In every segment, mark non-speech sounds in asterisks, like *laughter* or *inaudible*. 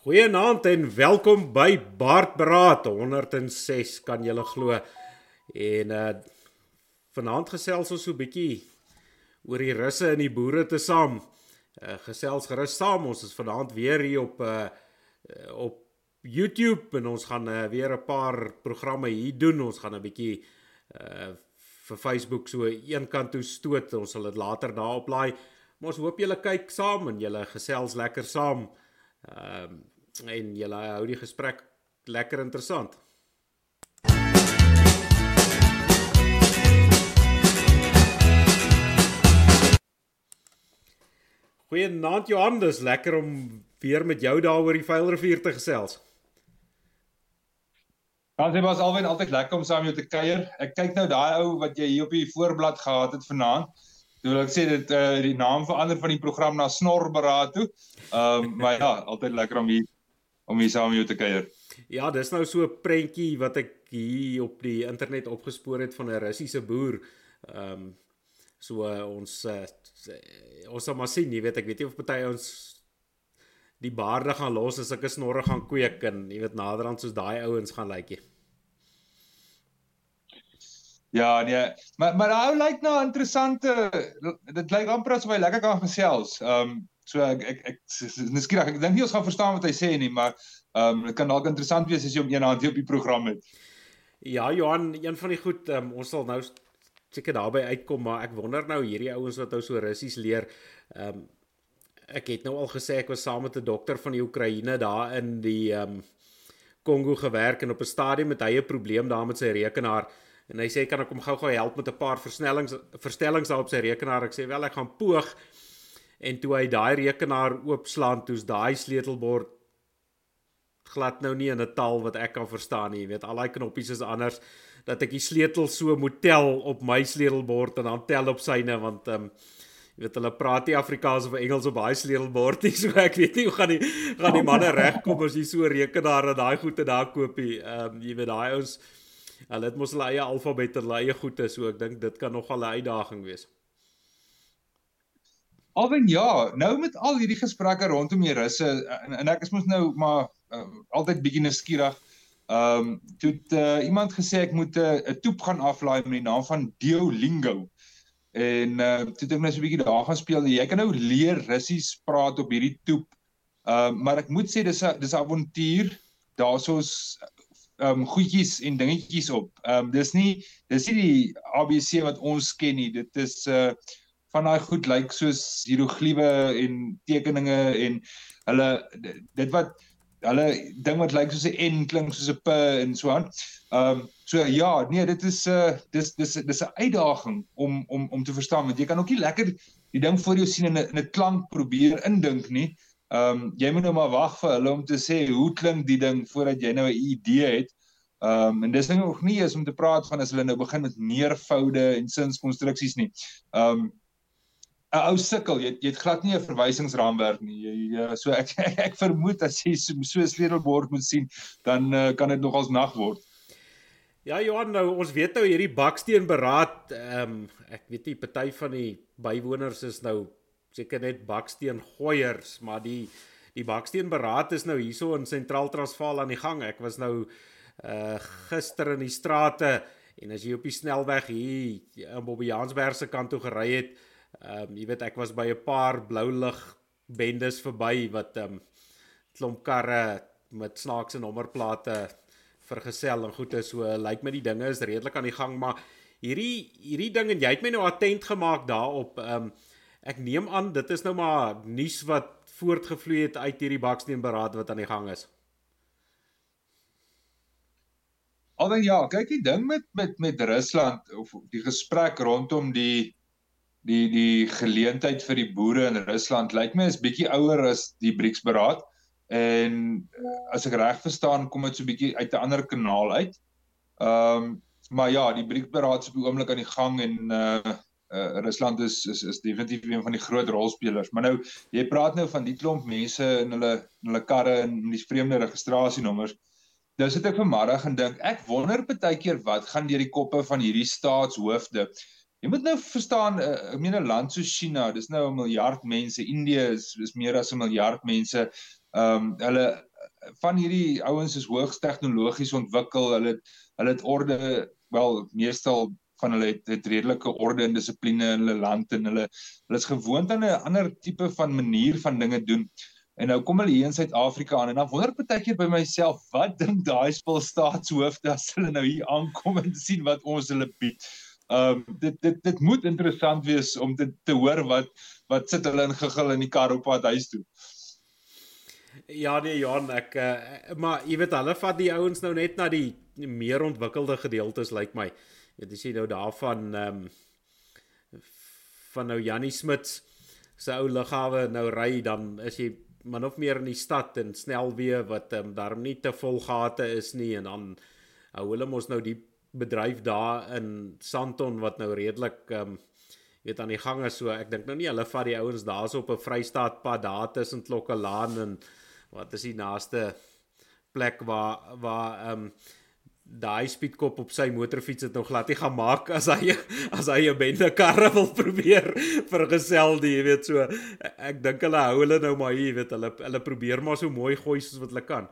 Goeienaand en welkom by Baard Beraad 106 kan julle glo. En uh vanaand gesels ons so 'n bietjie oor die russe en die boere te saam. Uh gesels gerus saam. Ons is vanaand weer hier op uh op YouTube en ons gaan uh, weer 'n paar programme hier doen. Ons gaan 'n bietjie uh vir Facebook so een kant toe stoot. Ons sal dit later daarop laai. Maar ons hoop julle kyk saam en julle gesels lekker saam. Ehm um, en julle hou die gesprek lekker interessant. Goeienaand Johan, dis lekker om weer met jou daar oor die Vuilrivier te gesels. Dan sê was alwen altyd lekker om saam jou te kuier. Ek kyk nou daai ou wat jy hier op die voorblad gehad het vanaand. Toe wil ek sê dit uh, die naam verander van die program na Snorberaad toe. Ehm um, maar ja, altyd lekker om hier om hier saam met jou te kuier. Ja, dis nou so 'n prentjie wat ek hier op die internet opgespoor het van 'n Russiese boer. Ehm um, so uh, ons uh, ons sal maar sien, jy weet ek weet nie of party ons die baarde gaan los as ek 'n snorre gaan kweek en jy weet naderhand soos daai ouens gaan lyk like. Ja, nee, maar maar hy lyk nou interessante dit lyk amper asof hy lekker kan gesels. Ehm um, so ek ek ek miskien ek, dink nie ons gaan verstaan wat hy sê nie, maar ehm um, dit kan dalk interessant wees as jy hom een hand op die program het. Ja, Johan, een van die goed um, ons sal nou seker daarby uitkom, maar ek wonder nou hierdie ouens wat nou so Russies leer. Ehm um, ek het nou al gesê ek was saam met 'n dokter van die Oekraïne daar in die ehm um, Kongo gewerk en op 'n stadium het hy 'n probleem daar met sy rekenaar en hy sê kan ek hom gou-gou help met 'n paar versnellings verstellings daar op sy rekenaar. Ek sê wel ek gaan poog. En toe hy daai rekenaar oopslaan, toe's daai sleutelbord glad nou nie in 'n taal wat ek kan verstaan nie. Jy weet, al daai knoppies is anders dat ek die sleutel so moet tel op my sleutelbord en dan tel op syne want ehm um, jy weet hulle praat nie Afrikaans of Engels op daai sleutelbord nie. *laughs* So ek weet nie hoe gaan die gaan die manne regkom as jy so rekenaar en daai goede daar koop nie. Ehm um, jy weet daai ouens Hulle het mos hulle eie alfabet en hulle eie goede, so ek dink dit kan nogal 'n uitdaging wees. Alwen ja, nou met al hierdie gesprekke rondom die russe en, en ek is mos nou maar uh, altyd bietjie nuuskierig. Ehm um, toe het uh, iemand gesê ek moet 'n uh, 'n toep gaan aflaai met die naam van Duolingo. En uh, toe het ek net so 'n bietjie daar gaan speel. Jy kan nou leer Russies praat op hierdie toep. Ehm uh, maar ek moet sê dis 'n dis 'n avontuur. Daarsoos um goedjies en dingetjies op. Um dis nie dis nie die ABC wat ons ken nie. Dit is uh van daai goed lyk soos hieroglife en tekeninge en hulle dit wat hulle ding wat lyk soos 'n N klink soos 'n P en so aan. Um so ja, nee, dit is uh dis dis dis 'n uitdaging om om om te verstaan want jy kan ook nie lekker die ding voor jou sien en 'n 'n klank probeer indink nie. Ehm um, jy moet nou maar wag vir hulle om te sê hoe klink die ding voordat jy nou 'n idee het. Ehm um, en dis nog nie eens om te praat van as hulle nou begin met meervoude en sinskonstruksies nie. Ehm um, 'n ou sukkel, jy jy het glad nie 'n verwysingsraamwerk nie. Jy, jy so ek, *laughs* ek vermoed as jy so 'n so sleutelbord moet sien, dan uh, kan dit nogals nag word. Ja Johan, nou ons weet nou hierdie baksteen beraad, ehm um, ek weet nie party van die bywoners is nou seker net baksteen gooiers, maar die die baksteen beraad is nou hierso in Sentraal Transvaal aan die gang. Ek was nou uh gister in die strate en as jy op die snelweg hier in Bobbejaansberg se kant toe gery het, ehm um, jy weet ek was by 'n paar blou lig bendes verby wat ehm um, klomp karre met snaakse nommerplate vergesel en goed is so lyk like my die dinge is redelik aan die gang maar hierdie hierdie ding en jy het my nou attent gemaak daarop ehm um, ek neem aan dit is nou maar nuus wat voortgevloei het uit hierdie baksteenberaad wat aan die gang is. Alwen ja, kyk die ding met met met Rusland of die gesprek rondom die die die geleentheid vir die boere in Rusland lyk my is bietjie ouer as die BRICS beraad en as ek reg verstaan kom dit so bietjie uit 'n ander kanaal uit. Ehm um, maar ja, die BRICS beraad is op die oomblik aan die gang en uh uh, Rusland is is is definitief een van die groot rolspelers. Maar nou jy praat nou van die klomp mense in hulle in hulle karre en die vreemde registrasienommers. Nou sit ek vanmiddag en dink, ek wonder baie keer wat gaan deur die koppe van hierdie staatshoofde. Jy moet nou verstaan, uh, ek meen 'n land soos China, dis nou 'n miljard mense, Indië is is meer as 'n miljard mense. Ehm um, hulle van hierdie ouens is hoogs tegnologies ontwikkel. Hulle hulle het orde wel meestal van hulle het, het redelike orde en dissipline in hulle land en hulle hulle is gewoond aan 'n ander tipe van manier van dinge doen. En nou kom hulle hier in Suid-Afrika aan en dan wonder ek baie keer by myself, wat dink daai spul staatshoofde as hulle nou hier aankom en sien wat ons hulle bied? Ehm um, dit dit dit moet interessant wees om te te hoor wat wat sit hulle in gegil in die kar op pad huis toe. Ja nee Johan, ek uh, maar jy weet hulle vat die ouens nou net na die meer ontwikkelde gedeeltes lyk my. Jy sien nou daarvan ehm um, van nou Jannie Smits se ou lughawe nou ry dan is jy man of meer in die stad en snel weer wat ehm um, daarom nie te vol gate is nie en dan hou hulle mos nou die bedryf daar in Sandton wat nou redelik ehm um, weet aan die gang is. So ek dink nou nie hulle vat die ouens daarso op 'n Vrystaat pad daar tussen Klokkelaan en wat is die naaste plek waar waar ehm um, daai speedkop op sy motorfiets het nog glad nie gaan maak as hy as hy 'n bende karre wil *laughs* probeer vergesel die jy weet. So ek dink hulle hou hulle nou maar hier weet. Hulle hulle probeer maar so mooi gooi soos wat hulle kan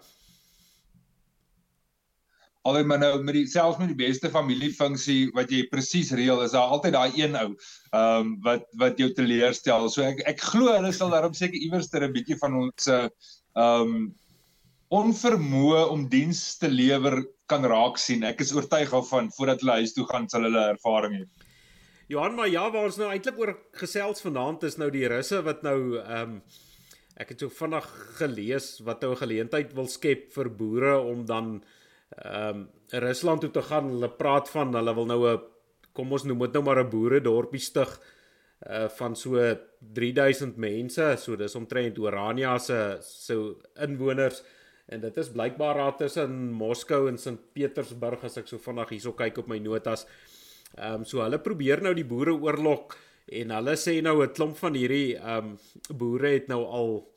Alhoewel maar nou met die selfs met die beste familiefunksie wat jy presies reël is daar altyd daai een ou ehm um, wat wat jou teleurstel so ek ek glo hulle sal daarop seker iewers ter 'n bietjie van ons ehm um, onvermoë om diens te lewer kan raak sien. Ek is oortuig daarvan voordat hulle huis toe gaan sal hulle ervaring hê. Johan, maar ja, waar ons nou eintlik oor gesels vanaand is nou die russe wat nou ehm um, ek het so vinnig gelees wat nou 'n geleentheid wil skep vir boere om dan ehm um, Rusland toe te gaan. Hulle praat van hulle wil nou 'n kom ons noem dit nou maar 'n boere dorpie stig uh van so 3000 mense. So dis omtrent Orania se so inwoners. En dit is blykbaar daar tussen Moskou en Sint Petersburg as ek so vinnig hierso kyk op my notas. Ehm um, so hulle probeer nou die boere oorlok en hulle sê nou 'n klomp van hierdie ehm um, boere het nou al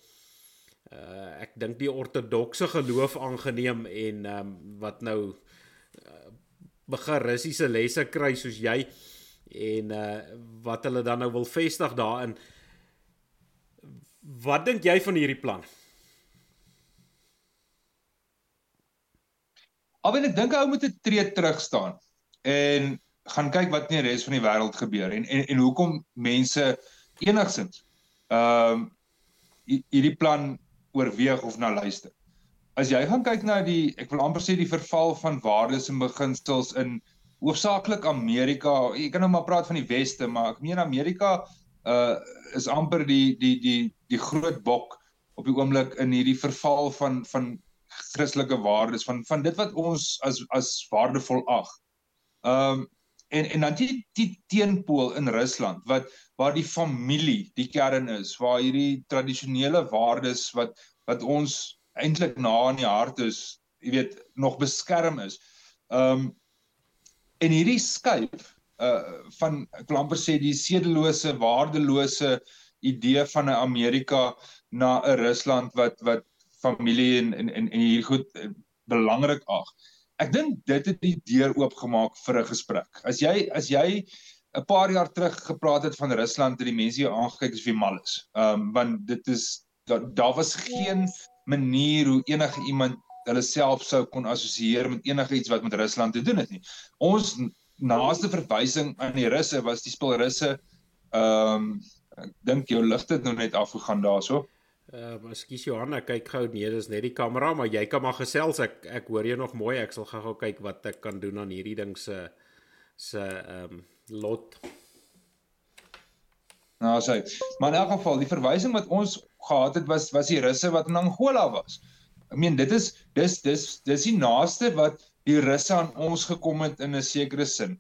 uh ek dink die ortodokse geloof aangeneem en ehm um, wat nou uh, begin Russiese lesse kry soos jy en uh wat hulle dan nou wil vestig daarin. Wat dink jy van hierdie plan? Alwen ek dink ou moet 'n tree terug staan en gaan kyk wat in die res van die wêreld gebeur en en en hoekom mense enigsins ehm um, hierdie plan oorweeg of na luister. As jy gaan kyk na die ek wil amper sê die verval van waardes en beginsels in hoofsaaklik Amerika. Jy kan nou maar praat van die weste, maar ek meen Amerika uh is amper die die die die groot bok op die oomblik in hierdie verval van van Christelike waardes van van dit wat ons as as waardevol ag. Ehm um, en en dan die die teenpool in Rusland wat waar die familie die kern is, waar hierdie tradisionele waardes wat wat ons eintlik na in die hart is, jy weet, nog beskerm is. Ehm um, en hierdie skuif uh van ek wil amper sê die sedelose, waardelose idee van 'n Amerika na 'n Rusland wat wat familie en en en, en hier goed uh, belangrik ag. Ek dink dit het die deur oopgemaak vir 'n gesprek. As jy as jy 'n paar jaar terug gepraat het van Rusland het die mense jou aangekyk as wie mal is. Ehm um, want dit is daar daar was geen manier hoe enige iemand hulle self sou kon assosieer met enige iets wat met Rusland te doen het nie. Ons naaste verwysing aan die Russe was die spul Russe. Ehm um, ek dink jou ligte het nou net afgegaan daarso. Ehm uh, ekskuus Johan, ek kyk gou nee, dis net die kamera, maar jy kan maar gesels. Ek ek hoor jou nog mooi. Ek sal gou-gou kyk wat ek kan doen aan hierdie ding se se ehm um, lot. Nou sê, maar in elk geval, die verwysing wat ons gehad het was was die Russe wat in Angola was. Ek meen dit is dis dis dis die naaste wat die Russe aan ons gekom het in 'n sekere sin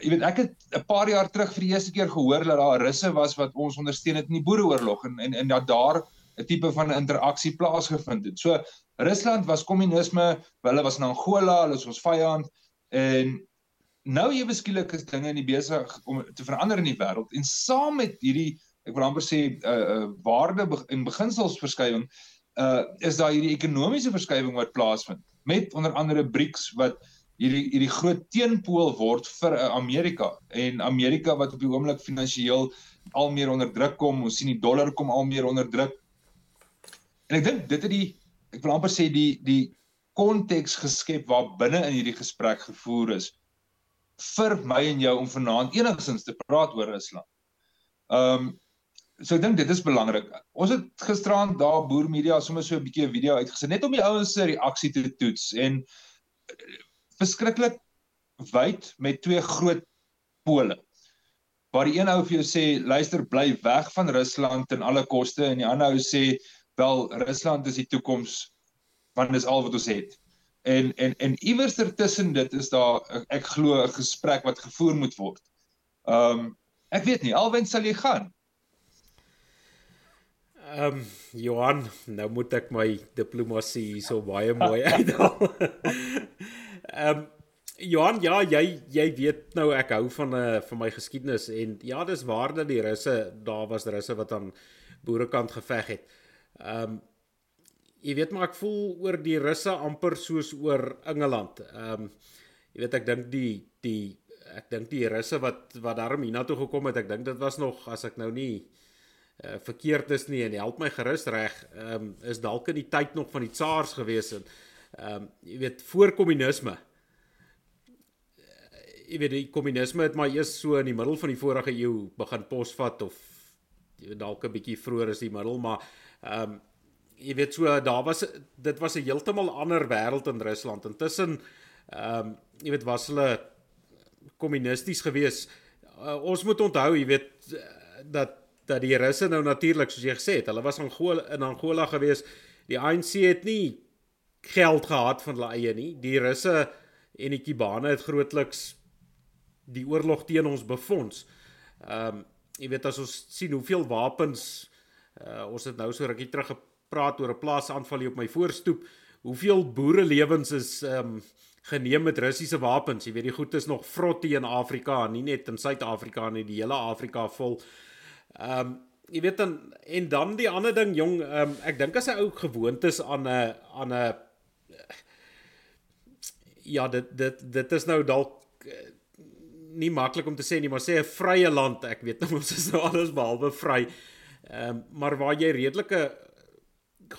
jy weet ek het 'n paar jaar terug vir die eerste keer gehoor dat daar russe was wat ons ondersteun het in die boereoorlog en en en dat daar 'n tipe van interaksie plaasgevind het. So Rusland was kommunisme, hulle was in Angola, hulle is ons vyand en nou jy beskielik is dinge in die besig om te verander in die wêreld en saam met hierdie ek wil amper sê uh, uh, waarde en beginselsverskywing uh is daar hierdie ekonomiese verskywing wat plaasvind met onder andere BRICS wat hierdie hierdie groot teenpool word vir uh, Amerika en Amerika wat op die oomblik finansiëel al meer onder druk kom. Ons sien die dollar kom al meer onder druk. En ek dink dit het die ek wil amper sê die die konteks geskep waar binne in hierdie gesprek gevoer is vir my en jou om vanaand enigstens te praat oor Rusland. Ehm um, so ek dink dit is belangrik. Ons het gisterand daar Boer Media sommer so 'n bietjie 'n video uitgesit net om die ouens se reaksie te toets en verskriklik wyd met twee groot pole. Waar die een ou vir jou sê luister bly weg van Rusland ten alle koste en die ander ou sê wel Rusland is die toekoms want dis al wat ons het. En en en iewers tussen dit is daar ek glo 'n gesprek wat gevoer moet word. Ehm um, ek weet nie alwen sal jy gaan. Ehm um, Johan, nou moet ek my diplomatie hierso baie mooi *laughs* uithaal. Ehm um, Johan, ja, jy jy weet nou ek hou van 'n uh, eh, van my geskiedenis en ja, dis waar dat die Russe, daar was Russe wat aan boerekant geveg het. Ehm um, jy weet maar ek voel oor die Russe amper soos oor Engeland. Ehm um, jy weet ek dink die die ek dink die Russe wat wat daarom hiernatoe gekom het, ek dink dit was nog as ek nou nie uh, verkeerd is nie en help my gerus reg, ehm um, is dalk in die tyd nog van die tsaars gewees en ehm um, jy weet voor kommunisme. Jy weet die kommunisme het maar eers so in die middel van die vorige eeu begin posvat of dalk 'n bietjie vroeër is die middel, maar ehm um, jy weet so daar was dit was 'n heeltemal ander wêreld in Rusland. Intussen ehm um, jy weet was hulle kommunisties gewees. Uh, ons moet onthou, jy weet dat dat die Russe nou natuurlik soos jy gesê het, hulle was in Angola in Angola gewees. Die ANC het nie geld gehad van hulle eie nie. Die Russe en die Kubane het grootliks die oorlog teen ons befonds. Ehm um, jy weet as ons sien hoeveel wapens uh, ons het nou so rukkie terug praat oor 'n plaasaanval hier op my voorstoep. Hoeveel boere lewens is ehm um, geneem met Russiese wapens? Jy weet die goed is nog vrot in Afrika, nie net in Suid-Afrika nie, die hele Afrika vol. Ehm um, jy weet dan en dan die ander ding jong, ehm um, ek dink as hy ou gewoond is aan 'n aan 'n ja, dit dit dit is nou dalk eh, nie maklik om te sê nie, maar sê 'n vrye land. Ek weet nou *laughs* ons is nou alles behalwe vry. Ehm um, maar waar jy redelike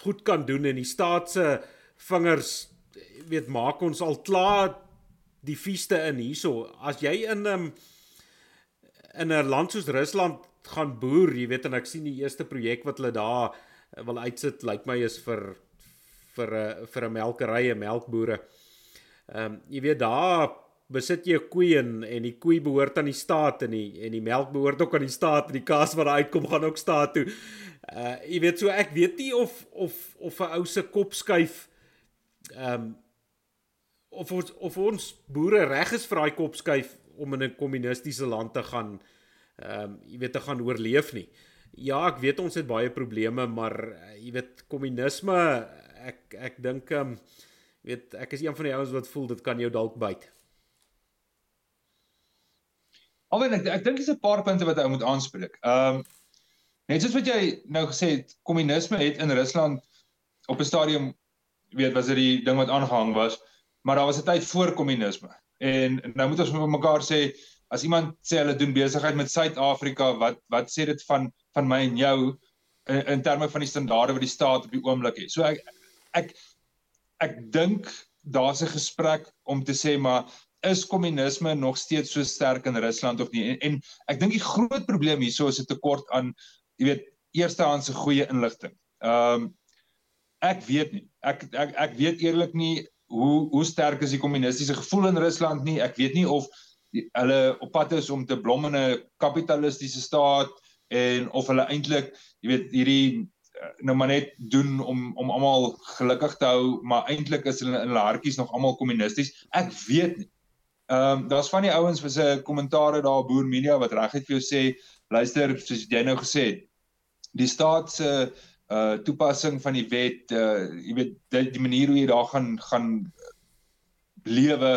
goed kan doen en die staat se vingers weet maak ons al klaar die feeste in hierso as jy in 'n um, in 'n land soos Rusland gaan boer jy weet en ek sien die eerste projek wat hulle daar eh, wil uitsit lyk like my is vir vir 'n eh, vir 'n melkery en melkbore. Ehm um, jy weet daar besit jy 'n koei en en die koei behoort aan die staat en die en die melk behoort ook aan die staat en die kaas wat daar uitkom gaan ook staat toe. Uh jy weet so ek weet nie of of of 'n ou se kop skuif ehm um, of ons of ons boere reg is vir daai kop skuif om in 'n kommunistiese land te gaan ehm um, jy weet te gaan oorleef nie. Ja, ek weet ons het baie probleme, maar uh, jy weet kommunisme ek ek dink ehm um, weet ek is een van die ouens wat voel dit kan jou dalk byt. Alwen ek ek dink dis 'n paar punte wat ou moet aanspreek. Ehm um, Net soos wat jy nou gesê het, kommunisme het in Rusland op 'n stadium weet was dit die ding wat aangehang was, maar daar was 'n tyd voor kommunisme. En nou moet ons met mekaar sê as iemand sê hulle doen besigheid met Suid-Afrika, wat wat sê dit van van my en jou in, in terme van die standaarde wat die staat op die oomblik het. So ek ek ek dink daar's 'n gesprek om te sê maar is kommunisme nog steeds so sterk in Rusland of nie? En, en ek dink die groot probleem hierso is 'n tekort aan jy weet eerstehandse goeie inligting. Ehm um, ek weet nie. Ek ek ek weet eerlik nie hoe hoe sterk is die kommunistiese gevoel in Rusland nie. Ek weet nie of die, hulle op pad is om te blom in 'n kapitalistiese staat en of hulle eintlik, jy weet, hierdie nou maar net doen om om almal gelukkig te hou, maar eintlik is hulle in hulle hartjies nog almal kommunisties. Ek weet nie. Ehm um, daar's van die ouens wat se kommentaare daar op Boer Media wat reguit vir jou sê, luister, soos jy nou gesê het, die staat se uh toepassing van die wet uh jy weet die, die manier hoe jy daar gaan gaan lewe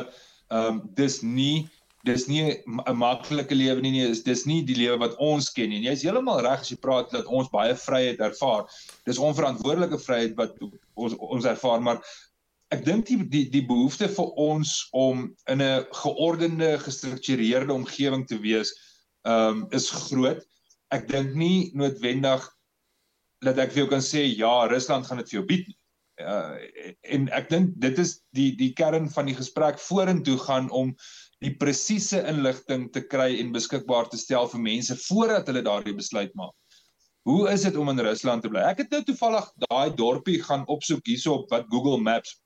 um dis nie dis nie 'n maklike lewe nie nie is dis nie die lewe wat ons ken nie. Jy's heeltemal reg as jy praat dat ons baie vryheid ervaar. Dis onverantwoordelike vryheid wat ons ons ervaar maar ek dink die, die die behoefte vir ons om in 'n geordende gestruktureerde omgewing te wees um is groot. Ek dink nie noodwendig dat ek vir jou kan sê ja, Rusland gaan dit vir jou bied uh en ek dink dit is die die kern van die gesprek. Vorentoe gaan om die presiese inligting te kry en beskikbaar te stel vir mense voordat hulle daardie besluit maak. Hoe is dit om in Rusland te bly? Ek het nou toevallig daai dorpie gaan opsoek hierso op wat Google Maps.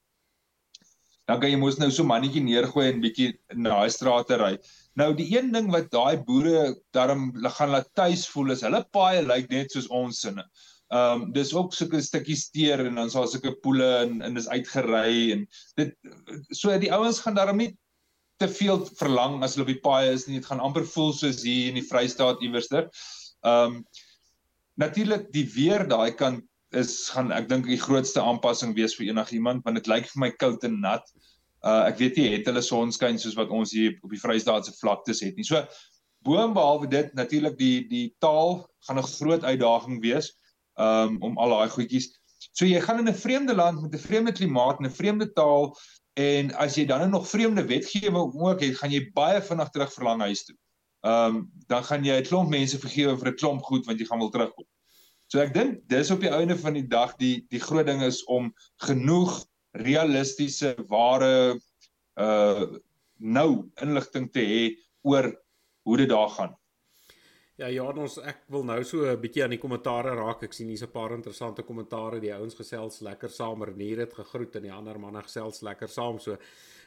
Dan kan jy mos nou so mannetjie neergooi en bietjie na daai strate ry. Nou die een ding wat daai boere daarom gaan laat tuis voel is hulle paaie lyk net soos ons sinne. Ehm um, dis ook sulke stukkies teer en dan so sulke poele en en dis uitgery en dit so die ouens gaan daarom nie te veel verlang as hulle op die paai is nie. Dit gaan amper voel soos hier in die Vrystaat iewerster. Ehm um, natuurlik die weer daai kant is gaan ek dink die grootste aanpassing wees vir enigiemand want dit lyk vir my koud en nat. Uh ek weet nie het hulle sonskyn soos wat ons hier op die Vrystaatse vlaktes het nie. So boonbehalwe dit natuurlik die die taal gaan 'n groot uitdaging wees um, om al daai goedjies. So jy gaan in 'n vreemde land met 'n vreemde klimaat en 'n vreemde taal en as jy dan nog vreemde wetgewing ook het, gaan jy baie vinnig terug verlang huis toe. Ehm um, dan gaan jy 'n klomp mense vergewe vir 'n klomp goed want jy gaan wil terugkom. So ek dink dis op die einde van die dag die die groot ding is om genoeg realistiese ware uh nou inligting te hê oor hoe dit daar gaan. Ja, ja, ons ek wil nou so 'n bietjie aan die kommentare raak. Ek sien hier's 'n paar interessante kommentare. Die ouens gesels lekker saam. Renier het gegroet en die ander manne gesels lekker saam. So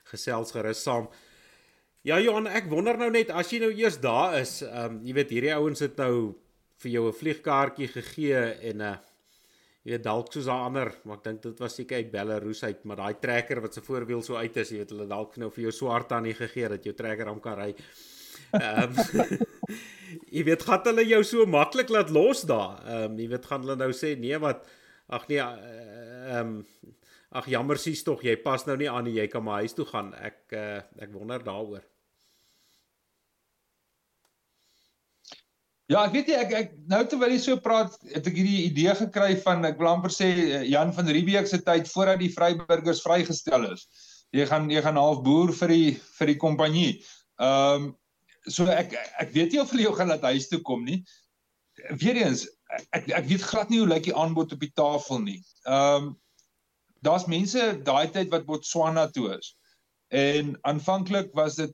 gesels gerus saam. Ja, Johan, ek wonder nou net as jy nou eers daar is, ehm um, jy weet hierdie ouens het nou vir jou 'n vliegkaartjie gegee en 'n uh, jy weet dalk soos 'n ander, maar ek dink dit was seker uit Belarus uit, maar daai trekker wat se voorwiel so uit is, jy weet hulle dalk nou vir jou swart aan nie gegee dat jou trekker hom kan ry. Ehm um, *laughs* *laughs* jy weet gaan hulle jou so maklik laat los daar. Ehm um, jy weet gaan hulle nou sê nee wat ag nee ehm um, ag jammer sies tog jy pas nou nie aan nie jy kan maar huis toe gaan. Ek uh, ek wonder daaroor. Ja, ek weet jy ek ek nou terwyl jy so praat, het ek hierdie idee gekry van ek wil amper sê eh, Jan van Riebeeck se tyd voordat die Vryburgers vrygestel is. Jy gaan jy gaan half boer vir die vir die kompanjie. Ehm um, so ek ek weet nie of hulle jou gaan laat huis toe kom nie. Weereens ek ek weet glad nie hoe lyk die aanbod op die tafel nie. Ehm um, daar's mense daai tyd wat Botswana toe is. En aanvanklik was dit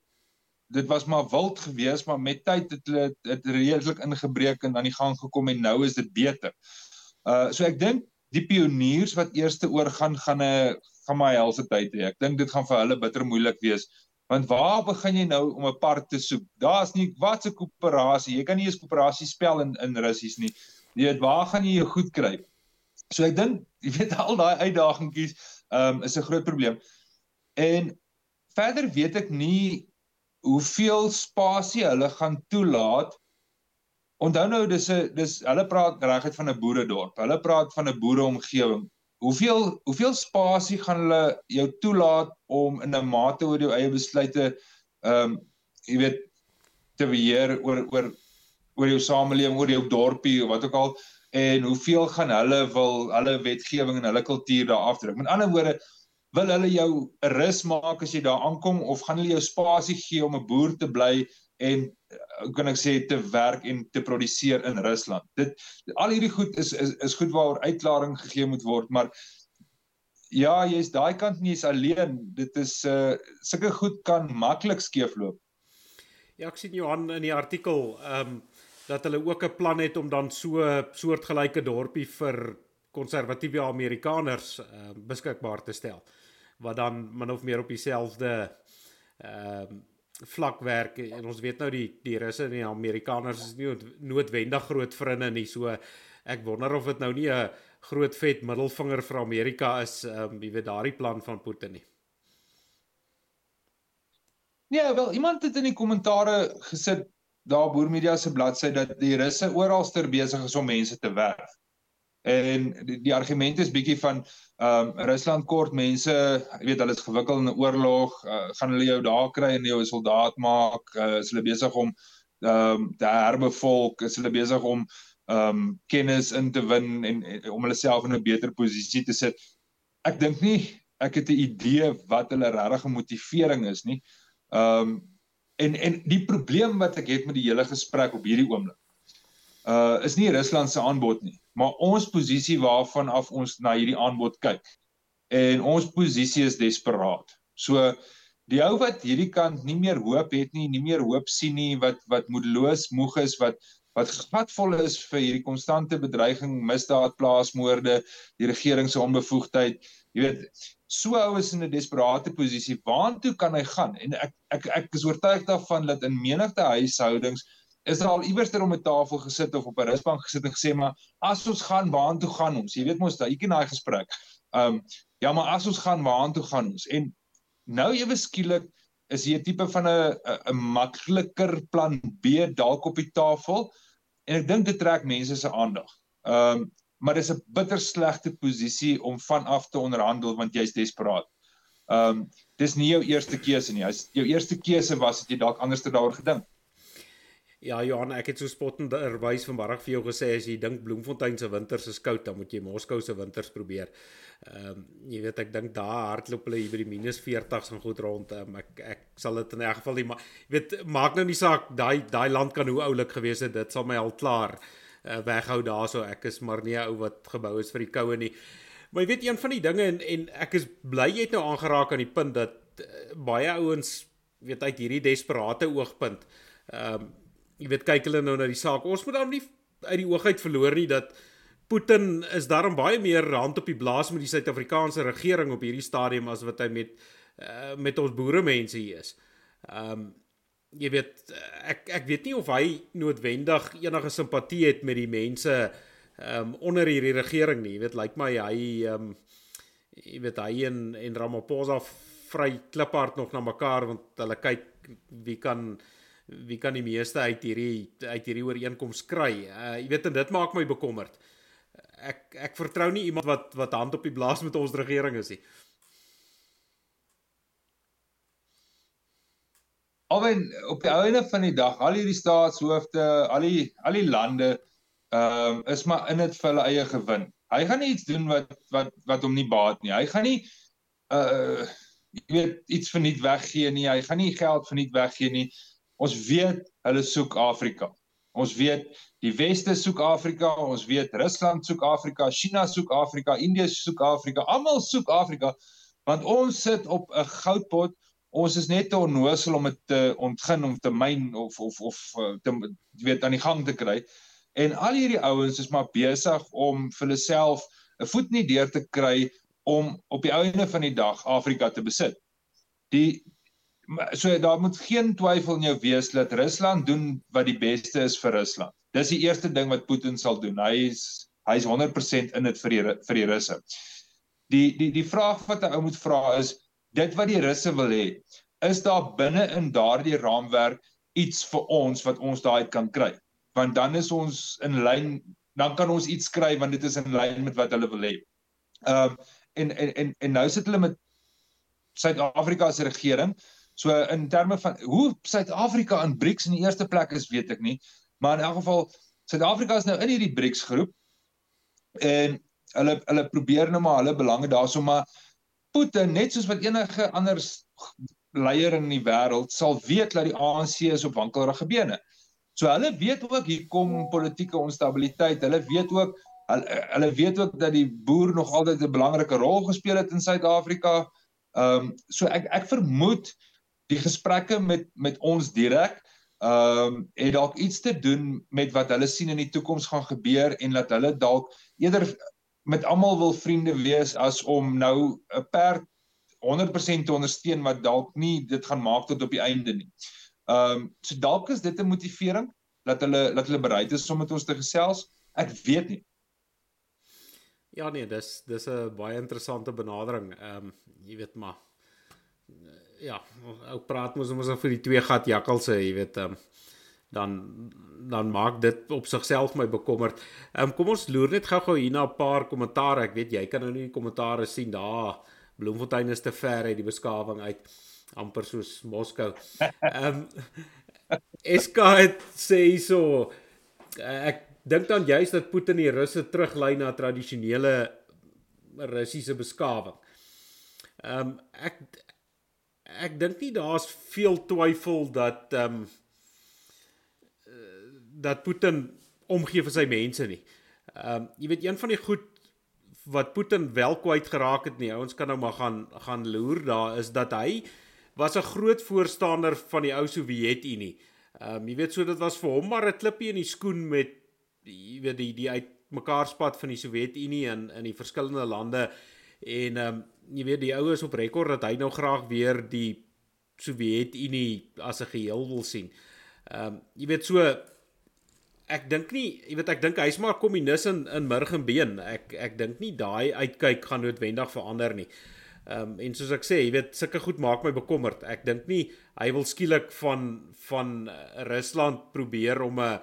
dit was maar wild geweest, maar met tyd het hulle dit redelik ingebreek en aan die gang gekom en nou is dit beter. Uh so ek dink die pioniers wat eerste oor gaan gaan 'n gaan my helse tyd hê. Ek dink dit gaan vir hulle bitter moeilik wees Want waar begin jy nou om 'n park te soek? Daar's nie wat se koöperasie. Jy kan nie eens koöperasie spel in in Russies nie. Jy weet waar gaan jy jou goed kry? So ek dink jy weet al daai uitdagingkies um, is 'n groot probleem. En verder weet ek nie hoeveel spasie hulle gaan toelaat. Onthou nou dis 'n dis hulle praat reguit van 'n boeredorp. Hulle praat van 'n boereomgewing hoeveel hoeveel spasie gaan hulle jou toelaat om in 'n mate oor jou eie besluite ehm um, jy weet te beheer oor oor oor jou samelewing, oor jou dorpie of wat ook al en hoeveel gaan hulle wil hulle wetgewing en hulle kultuur daar afdruk. Met ander woorde, wil hulle jou rus maak as jy daar aankom of gaan hulle jou spasie gee om 'n boer te bly en hoe kan ek sê te werk en te produseer in Rusland. Dit al hierdie goed is is is goed waaroor uitklaring gegee moet word, maar ja, jy's daai kant nie is alleen. Dit is uh sulke goed kan maklik skeefloop. Ja, ek sien Johan in die artikel ehm um, dat hulle ook 'n plan het om dan so soortgelyke dorpie vir konservatiewe Amerikaners uh, beskikbaar te stel wat dan min of meer op dieselfde ehm um, vlak werk en ons weet nou die die Russe en die Amerikaners is nie noodwendig groot vriende nie so ek wonder of dit nou nie 'n groot vet middelvinger vir Amerika is um, wie weet daardie plan van Putin nie. Nee wel iemand het in die kommentare gesit daar boer media se bladsy dat die Russe oralster besig is om mense te werf En die, die argument is bietjie van ehm um, Rusland kort mense, jy weet hulle is gewikkeld in 'n oorlog, uh, gaan hulle jou daar kry en jou 'n soldaat maak, uh, is hulle besig om ehm um, te herbevolk, is hulle besig om ehm um, kennis in te win en, en om hulle self in 'n beter posisie te sit. Ek dink nie ek het 'n idee wat hulle regte motivering is nie. Ehm um, en en die probleem wat ek het met die hele gesprek op hierdie oomblik uh is nie Rusland se aanbod nie, maar ons posisie waarvan af ons na hierdie aanbod kyk. en ons posisie is desperaat. So die ou wat hierdie kant nie meer hoop het nie, nie meer hoop sien nie, wat wat moedeloos moeg is, wat wat gatvol is vir hierdie konstante bedreiging, misdaad, plaasmoorde, die regering se onbevoegdheid. Jy weet, so ou is in 'n desperate posisie. Waartoe kan hy gaan? En ek ek ek is oortuig daarvan dat in menigte huishoudings is daar al iewers ter om 'n tafel gesit of op 'n rusbank gesit en gesê maar as ons gaan, waartoe gaan ons? Jy weet mos daai, ken daai gesprek. Ehm um, ja, maar as ons gaan, waartoe gaan ons? En nou ewe skielik is hier 'n tipe van 'n 'n makliker plan B dalk op die tafel en ek dink dit trek mense se aandag. Ehm um, maar dis 'n bitter slegte posisie om vanaf te onderhandel want jy's desperaat. Ehm um, dis nie jou eerste keuse nie. Jou eerste keuse was het jy dalk anders te daaroor gedink. Ja Johan, ek het so spottenderwys vanmiddag vir jou gesê as jy dink Bloemfontein se winters is koud, dan moet jy Moskou se winters probeer. Ehm um, jy weet ek dink daar hardloop hulle hier by die minus 40s en goed rond. Um, ek ek sal dit in 'n geval nie maar jy weet maak nou nie saak daai daai land kan hoe oulik gewees het, dit sal my al klaar uh, weghou daarso. Ek is maar nie 'n ou wat gebou is vir die koue nie. Maar jy weet een van die dinge en en ek is bly jy het nou aangeraak aan die punt dat uh, baie ouens weet uit hierdie desperate oogpunt ehm um, jy weet kyk hulle nou na die saak. Ons moet dan nie uit die oog uit verloor nie dat Putin is daarom baie meer hand op die blaas met die Suid-Afrikaanse regering op hierdie stadium as wat hy met uh, met ons boere mense hier is. Ehm um, jy weet ek ek weet nie of hy noodwendig enige simpatie het met die mense ehm um, onder hierdie regering nie. Jy weet lyk like my hy ehm um, jy weet hy en en Ramaphosa vry kliphard nog na mekaar want hulle kyk wie kan wie kan die meeste uit hierdie uit hierdie ooreenkoms kry. Uh, jy weet en dit maak my bekommerd. Ek ek vertrou nie iemand wat wat hand op die blaas met ons regering is nie. Alwen op die einde van die dag, al hierdie staatshoofde, al die al die lande ehm um, is maar in dit vir hulle eie gewin. Hy gaan nie iets doen wat wat wat hom nie baat nie. Hy gaan nie uh jy weet iets verniet weggee nie. Hy gaan nie geld verniet weggee nie. Ons weet hulle soek Afrika. Ons weet die weste soek Afrika, ons weet Rusland soek Afrika, China soek Afrika, Indië soek Afrika, almal soek Afrika want ons sit op 'n goudpot. Ons is net te onnosel om dit te ontgin om te myn of of of eh, te weet aan die gang te kry. En al hierdie ouens is maar besig om vir hulle self 'n voet nie deur te kry om op die einde van die dag Afrika te besit. Die so daar moet geen twyfel in jou wees dat Rusland doen wat die beste is vir Rusland. Dis die eerste ding wat Putin sal doen. Hy is hy's 100% in dit vir die vir die Russe. Die die die vraag wat 'n ou moet vra is dit wat die Russe wil hê, is daar binne in daardie raamwerk iets vir ons wat ons daai kan kry? Want dan is ons in lyn, dan kan ons iets kry want dit is in lyn met wat hulle wil hê. Ehm um, en en en en nou sit hulle met Suid-Afrika se regering So in terme van hoe Suid-Afrika in BRICS in die eerste plek is, weet ek nie, maar in elk geval Suid-Afrika is nou in hierdie BRICS groep en hulle hulle probeer nou maar hulle belange daarso maar Putin net soos wat enige ander leier in die wêreld sal weet dat die ANC is op wankelrige bene. So hulle weet ook hier kom politieke onstabiliteit. Hulle weet ook hulle, hulle weet ook dat die boer nog altyd 'n belangrike rol gespeel het in Suid-Afrika. Ehm um, so ek ek vermoed die gesprekke met met ons direk ehm um, het dalk iets te doen met wat hulle sien in die toekoms gaan gebeur en dat hulle dalk eerder met almal wil vriende wees as om nou 'n perd 100% te ondersteun wat dalk nie dit gaan maak tot op die einde nie. Ehm um, so dalk is dit 'n motivering dat hulle dat hulle bereid is om met ons te gesels. Ek weet nie. Ja nee, dis dis 'n baie interessante benadering. Ehm um, jy weet maar ja, ou praat mos ons vir die twee gat jakkalse, jy weet, um, dan dan maak dit op sigself my bekommerd. Ehm um, kom ons loer net gou-gou hier na 'n paar kommentaare. Ek weet jy kan nou nie die kommentaare sien daar. Bloemfontein is te ver uit die beskawing uit amper soos Moskou. Ehm *laughs* um, het sê so ek dink dan juist dat Putin die Russe teruglei na tradisionele Russiese beskawing. Ehm um, ek ek dink nie daar's veel twyfel dat ehm um, dat Putin omgee vir sy mense nie. Ehm um, jy weet een van die goed wat Putin wel kwyt geraak het nie. Ons kan nou maar gaan gaan loer daar is dat hy was 'n groot voorstander van die ou Sowjetunie. Ehm um, jy weet so dit was vir hom maar 'n klippie in die skoen met jy weet die die uitmekaar spat van die Sowjetunie in in die verskillende lande en ehm um, jy weet die oues op rekord dat hy nou graag weer die Sowjetunie as 'n geheel wil sien. Ehm um, jy weet so ek dink nie, jy weet ek dink hy's maar kommunis in in murg en been. Ek ek dink nie daai uitkyk gaan noodwendig verander nie. Ehm um, en soos ek sê, jy weet sulke goed maak my bekommerd. Ek dink nie hy wil skielik van van Rusland probeer om 'n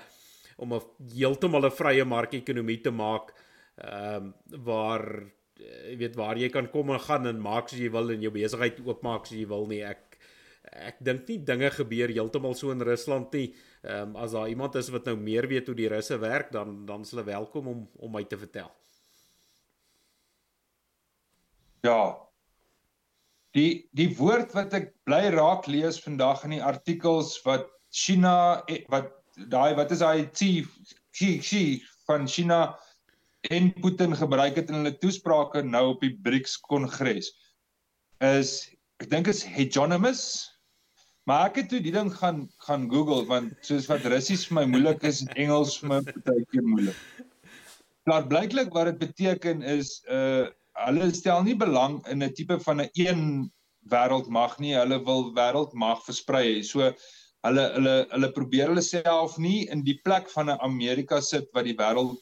om 'n heeltemal 'n vrye mark-ekonomie te maak ehm um, waar jy weet waar jy kan kom en gaan en maak soos jy wil en jou besigheid oopmaak soos jy wil nie. Ek ek dink nie dinge gebeur heeltemal so in Rusland nie. Ehm um, as daar iemand is wat nou meer weet hoe die russe werk, dan dan is hulle welkom om om my te vertel. Ja. Die die woord wat ek bly raak lees vandag in die artikels wat China eh, wat daai wat is daai chief Xi Xi van China en Putin gebruik het in hulle toesprake nou op die BRICS kongres is ek dink is hegemonious Maar ek het toe die ding gaan gaan Google want soos wat Russies vir my moeilik is, Engels vir my baie keer moeilik. Maar blyklik wat dit beteken is uh hulle stel nie belang in 'n tipe van 'n een wêreldmag nie, hulle wil wêreldmag versprei. So hulle hulle hulle probeer hulle self nie in die plek van 'n Amerika sit wat die wêreld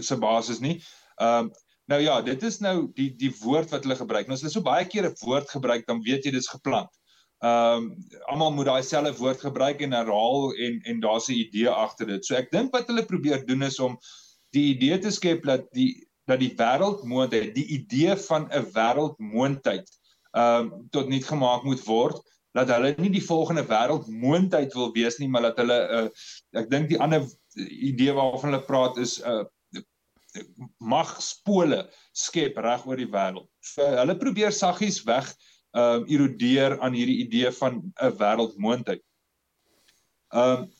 se basis nie. Um nou ja, dit is nou die die woord wat hulle gebruik. Nou as hulle so baie keer 'n woord gebruik, dan weet jy dis geplant. Ehm um, almal moet daai selfde woord gebruik en herhaal en en daar's 'n idee agter dit. So ek dink wat hulle probeer doen is om die idee te skep dat die dat die wêreldmoontheid, die idee van 'n wêreldmoontheid ehm um, tot niet gemaak moet word dat hulle nie die volgende wêreldmoontheid wil wees nie, maar dat hulle 'n uh, ek dink die ander idee waarvan hulle praat is 'n uh, magspole skep reg oor die wêreld. So hulle probeer saggies weg um erodeer aan hierdie idee van 'n wêreldmoontheid. Um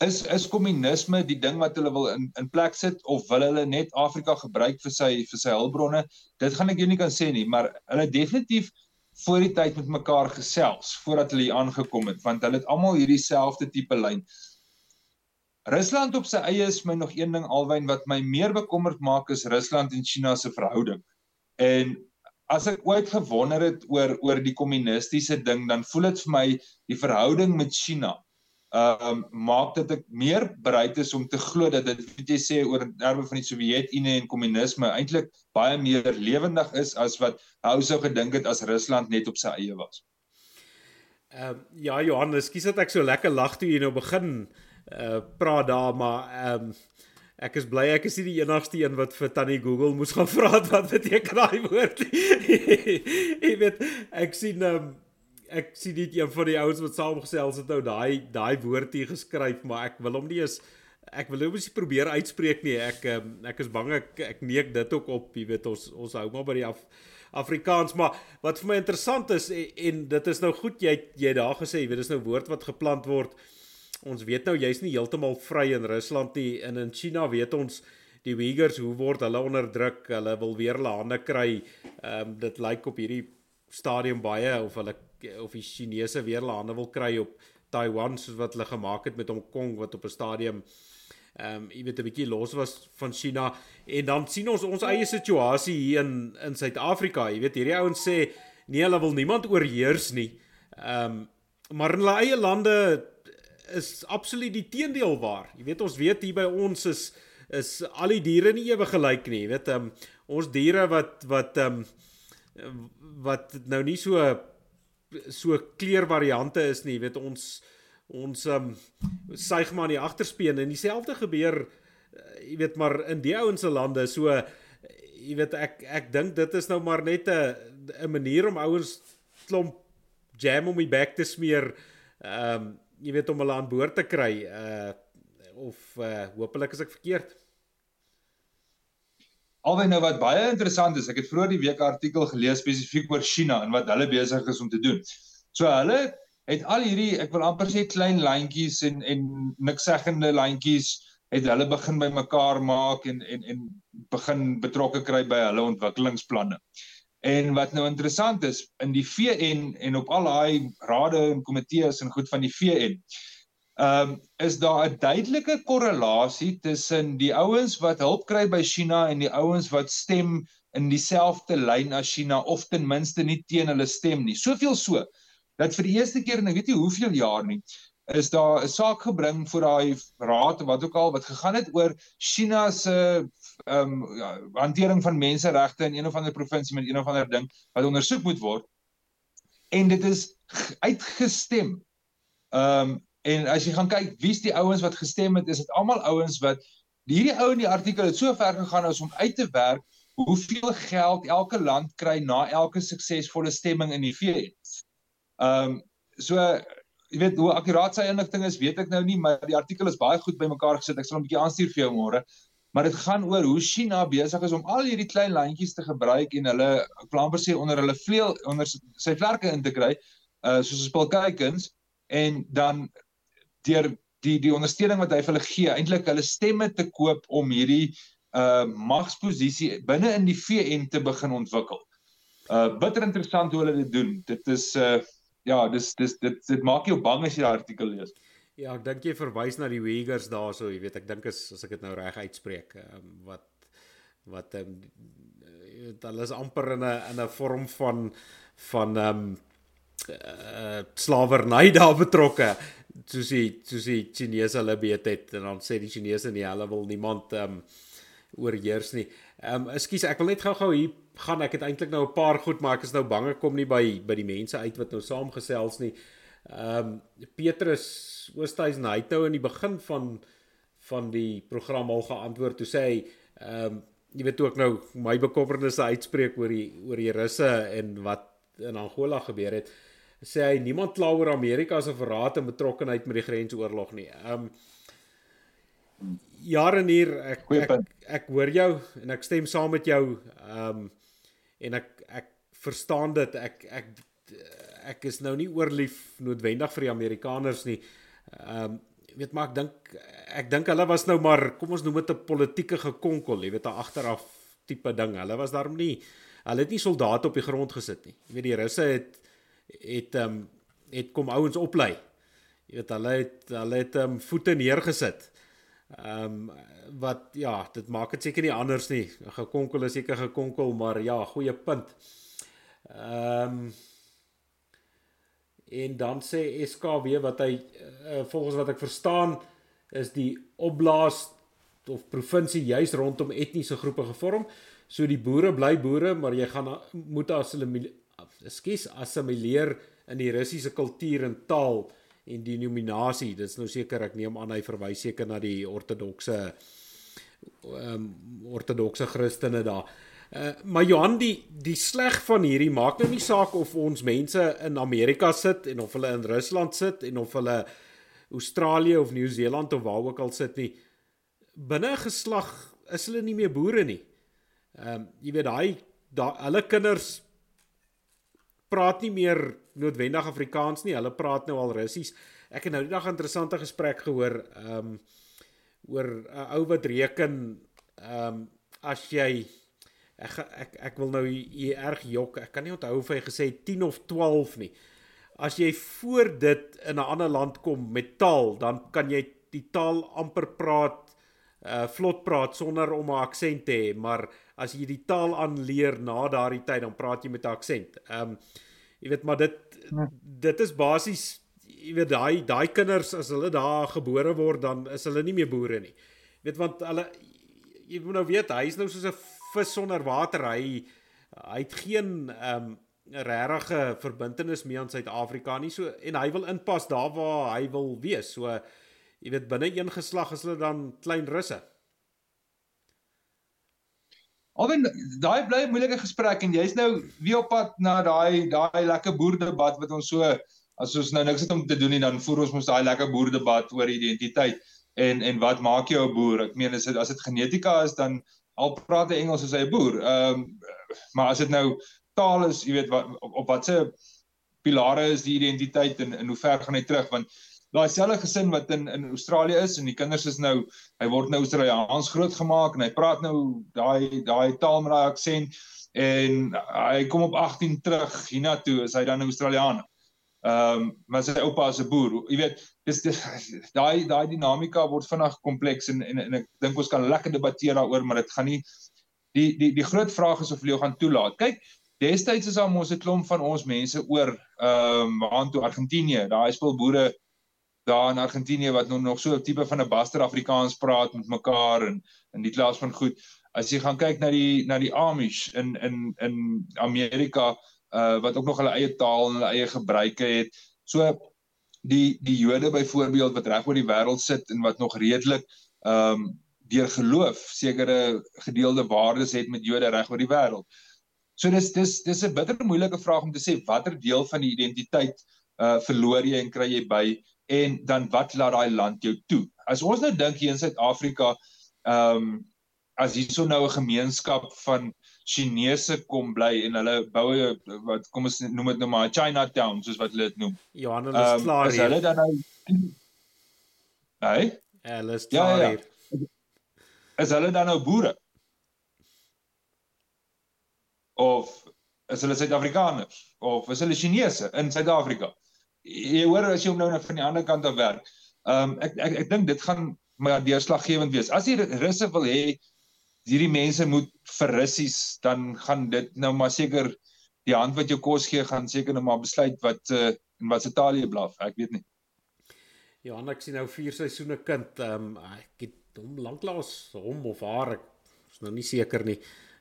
is is kommunisme die ding wat hulle wil in in plek sit of wil hulle net Afrika gebruik vir sy vir sy hulpbronne? Dit gaan ek jou nie kan sê nie, maar hulle definitief voor die tyd met mekaar gesels voordat hulle hier aangekom het, want hulle het almal hierdie selfde tipe lyn. Rusland op sy eie is my nog een ding alwyn wat my meer bekommerd maak is Rusland en China se verhouding. En as ek ooit gewonder het oor oor die kommunistiese ding, dan voel dit vir my die verhouding met China ehm um, maak dit ek meer bereid is om te glo dat dit wat jy sê oor erwe van die Sowjetunie en kommunisme eintlik baie meer lewendig is as wat hou sou gedink het as Rusland net op sy eie was. Ehm um, ja Johannes, kies dat ek so lekker lag toe jy nou begin uh praat daar maar ehm um, Ek is bly ek is nie die enigste een wat vir Tannie Google moes gaan *laughs* vra wat beteken daai woord nie. *laughs* Jy weet, ek sien um, ek sien dit een van die ouens wat saamgesels het nou daai daai woord hier geskryf, maar ek wil hom nie eens ek wil hom nie probeer uitspreek nie. Ek um, ek is bang ek ek neek dit ook op, jy weet ons ons hou maar by die af Afrikaans, maar wat vir my interessant is en, en dit is nou goed jy jy daar gesê, jy weet dis nou woord wat geplant word ons weet nou jy's nie heeltemal vry in Rusland nie. En in China weet ons die Uyghurs hoe word hulle onderdruk hulle wil weer hulle hande kry. Um, dit lyk op hierdie stadium baie of hulle of die Chinese weer hulle hande wil kry op Taiwan soos wat hulle gemaak het met Hong Kong wat op 'n stadium ehm um, jy weet 'n bietjie los was van China. En dan sien ons ons eie situasie hier in in Suid-Afrika. Jy weet hierdie ouens sê nee hulle wil niemand oorheers nie. Ehm um, maar in hulle eie lande is absoluut die teendeel waar. Jy weet ons weet hier by ons is is al die diere nie ewe gelyk nie. Jy weet um, ons diere wat wat um, wat nou nie so so kleurvariante is nie. Jy weet ons ons um, suig maar in die agterspeen en dieselfde gebeur jy weet maar in die ouens se lande so jy weet ek ek dink dit is nou maar net 'n 'n manier om ouens klomp jam om die bek te smeer. Ehm um, jy weet om hulle aan boord te kry uh of uh hopelik is ek verkeerd. Alwen nou wat baie interessant is, ek het vroeër die week 'n artikel gelees spesifiek oor China en wat hulle besig is om te doen. So hulle het al hierdie ek wil amper sê klein lyntjies en en niks seggende lyntjies het hulle begin by mekaar maak en en en begin betrokke kry by hulle ontwikkelingsplanne. En wat nou interessant is in die VN en op al daai rade en komitees en goed van die VN. Ehm um, is daar 'n duidelike korrelasie tussen die ouens wat hulp kry by China en die ouens wat stem in dieselfde lyn as China of ten minste nie teen hulle stem nie. Soveel so dat vir die eerste keer in ek weet nie hoeveel jaar nie is daar 'n saak gebring voor daai raad of wat ook al wat gegaan het oor China se ehm um, ja, hantering van menseregte in een of ander provinsie met een of ander ding wat ondersoek moet word. En dit is uitgestem. Ehm um, en as jy gaan kyk wie's die ouens wat gestem het, is dit almal ouens wat hierdie ou in die artikel het so ver gegaan as om uit te werk hoeveel geld elke land kry na elke suksesvolle stemming in die VN. Ehm um, so jy weet hoe akkuraat sy inligting is, weet ek nou nie, maar die artikel is baie goed bymekaar gesit. Ek sal hom 'n bietjie aanstuur vir jou môre. Maar dit gaan oor hoe China besig is om al hierdie klein landjies te gebruik en hulle planper sê onder hulle vleuel onder sy vlerke in te kry, uh soos 'n spulkuikens en dan deur die die ondersteuning wat hy vir hulle gee, eintlik hulle stemme te koop om hierdie uh magsposisie binne in die VN te begin ontwikkel. Uh bitter interessant hoe hulle dit doen. Dit is uh ja, dis dis dit dit maak jou bang as jy daardie artikel lees. Ja, ek dink jy verwys na die Uyghurs daarso, jy weet, ek dink as as ek dit nou reg uitspreek, um, wat wat ehm um, hulle is amper in 'n in 'n vorm van van ehm um, uh, slawerny *laughs* daar betrokke soos die soos die Chinese hulle weet het en dan sê die Chinese nee hulle wil niemand ehm um, oorheers nie. Ehm um, ekskuus ek wil net gou-gou hier gaan ek het eintlik nou 'n paar goed maar ek is nou bang ek kom nie by by die mense uit wat nou saamgesels nie. Ehm um, Petrus Oosthuizen hy het nou in die begin van van die program al geantwoord toe sê hy ehm um, jy weet ook nou my bekommernisse uitspreek oor die oor die russe en wat in Angola gebeur het. Sê hy niemand kla oor Amerika se verraad en betrokkeheid met die grensoorlog nie. Ehm um, jare hier ek, ek ek ek hoor jou en ek stem saam met jou ehm um, en ek ek verstaan dit ek ek ek is nou nie oorlief noodwendig vir die Amerikaners nie. Ehm um, weet maar ek dink ek dink hulle was nou maar kom ons noem dit 'n politieke gekonkel, jy weet 'n agteraf tipe ding. Hulle was daarom nie hulle het nie soldate op die grond gesit nie. Jy weet die Russe het het ehm um, het kom ouens oplei. Jy weet hulle het hulle het ehm um, voete neergesit. Ehm um, wat ja, dit maak dit seker nie anders nie. Gekonkel is seker gekonkel, maar ja, goeie punt. Ehm um, en dan sê SKW wat hy uh, volgens wat ek verstaan is die opblaas of provinsie juis rondom etniese groepe gevorm. So die boere bly boere, maar jy gaan moet ekskuus, assimileer in die Russiese kultuur en taal en denominasie. Dit's nou seker ek neem aan hy verwys seker na die ortodokse ehm um, ortodokse Christene daar. Uh, maar Johan die die sleg van hierdie maak nou nie saak of ons mense in Amerika sit en of hulle in Rusland sit en of hulle Australië of Nieu-Seeland of waar ook al sit nie. Binne 'n geslag is hulle nie meer boere nie. Ehm um, jy weet daai daai hulle kinders praat nie meer noodwendig Afrikaans nie. Hulle praat nou al Russies. Ek het nou die dag 'n interessante gesprek gehoor ehm um, oor 'n ou wat reken ehm um, as jy ek ek ek wil nou hier erg jok. Ek kan nie onthou of hy gesê 10 of 12 nie. As jy voor dit in 'n ander land kom met taal, dan kan jy die taal amper praat uh vlot praat sonder om 'n aksent te hê, maar as jy die taal aanleer na daardie tyd dan praat jy met 'n aksent. Ehm um, jy weet maar dit ja. dit is basies jy weet daai daai kinders as hulle daar gebore word dan is hulle nie meer boere nie. Jy weet want hulle jy moet nou weet hy is nou soos 'n vis sonder water. Hy hy het geen ehm um, regte verbintenis mee aan Suid-Afrika nie. So en hy wil inpas daar waar hy wil wees. So jy weet binne een geslag is hulle dan klein russe. Alwen daai bly 'n moeilike gesprek en jy's nou weer op pad na daai daai lekker boerdebat wat ons so as ons nou niks het om te doen nie dan voer ons mos daai lekker boerdebat oor identiteit en en wat maak jou 'n boer? Ek meen as dit as dit genetika is dan al praat hy Engels as hy 'n boer. Ehm um, maar as dit nou taal is, jy weet wat op, op watse pilare is die identiteit en in hoe ver gaan hy terug want daai selfe gesin wat in in Australië is en die kinders is nou hy word nou Australiaans grootgemaak en hy praat nou daai daai taal met daai aksent en hy kom op 18 terug hiernatoe is hy dan 'n Australianer. Ehm um, maar sy oupa is 'n boer. Jy weet, dis daai daai dinamika word vinnig kompleks en, en en ek dink ons kan lekker debatteer daaroor, maar dit gaan nie die die die groot vraag is of hulle gaan toelaat. Kyk, destyds is daar mos 'n klomp van ons mense oor ehm um, aan toe Argentinië. Daai spul boere daar in Argentinië wat nog nog so 'n tipe van 'n baster Afrikaans praat met mekaar en in die klas van goed. As jy gaan kyk na die na die Amish in in in Amerika uh wat ook nog hulle eie taal en hulle eie gebruike het. So die die Jode byvoorbeeld wat reg oor die wêreld sit en wat nog redelik ehm um, deur geloof sekere gedeelde waardes het met Jode reg oor die wêreld. So dis dis dis 'n bitter moeilike vraag om te sê watter deel van die identiteit uh verloor jy en kry jy by en dan wat laat daai land jou toe? As ons nou dink hier in Suid-Afrika ehm um, as hierso nou 'n gemeenskap van Chinese kom bly en hulle bou wat kom ons noem dit nou maar Chinatown soos wat hulle dit noem. Ja, hulle is um, klaar hier. Is hulle dan nou Hey? Hulle is klaar ja, ja. hier. Is hulle dan nou boere? Of is hulle Suid-Afrikaners of is hulle Chinese in Suid-Afrika? Jy hoor as jy hom nou van die ander kant af werk. Ehm um, ek ek ek dink dit gaan maar deurslaggewend wees. As jy russe wil hê hierdie mense moet vir russies dan gaan dit nou maar seker die hand wat jou kos gee gaan seker nou maar besluit wat uh, en wat se taal jy blaf. Ek weet nie. Ja ek sien nou vier seisoene kind. Um, ek het hom lanklaas hom of haar ek is nou nie seker nie.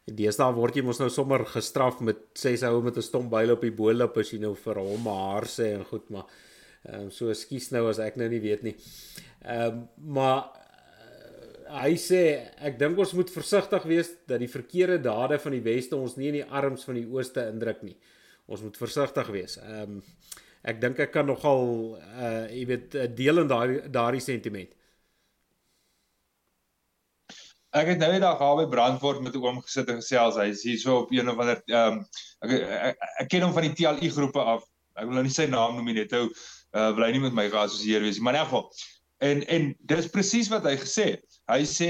Deesdae word jy mos nou sommer gestraf met sê sy ou met 'n stomp byl op die boelop as jy nou vir hom haar sê en goed maar ehm um, so ekskuus nou as ek nou nie weet nie. Ehm um, maar hy sê ek dink ons moet versigtig wees dat die verkeerde dade van die weste ons nie in die arms van die ooste indruk nie. Ons moet versigtig wees. Ehm um, ek dink ek kan nogal uh jy weet deel in daai daardie sentiment. Ek het nou net daar by Brandfort met oom gesit en gesels. Hy is hier so op een of ander ehm um, ek, ek, ek ken hom van die TLI groepe af. Ek wil nou nie sy naam noem net ou uh wil hy nie met my geassosieer wees nie, maar in elk geval En en dis presies wat hy gesê het. Hy sê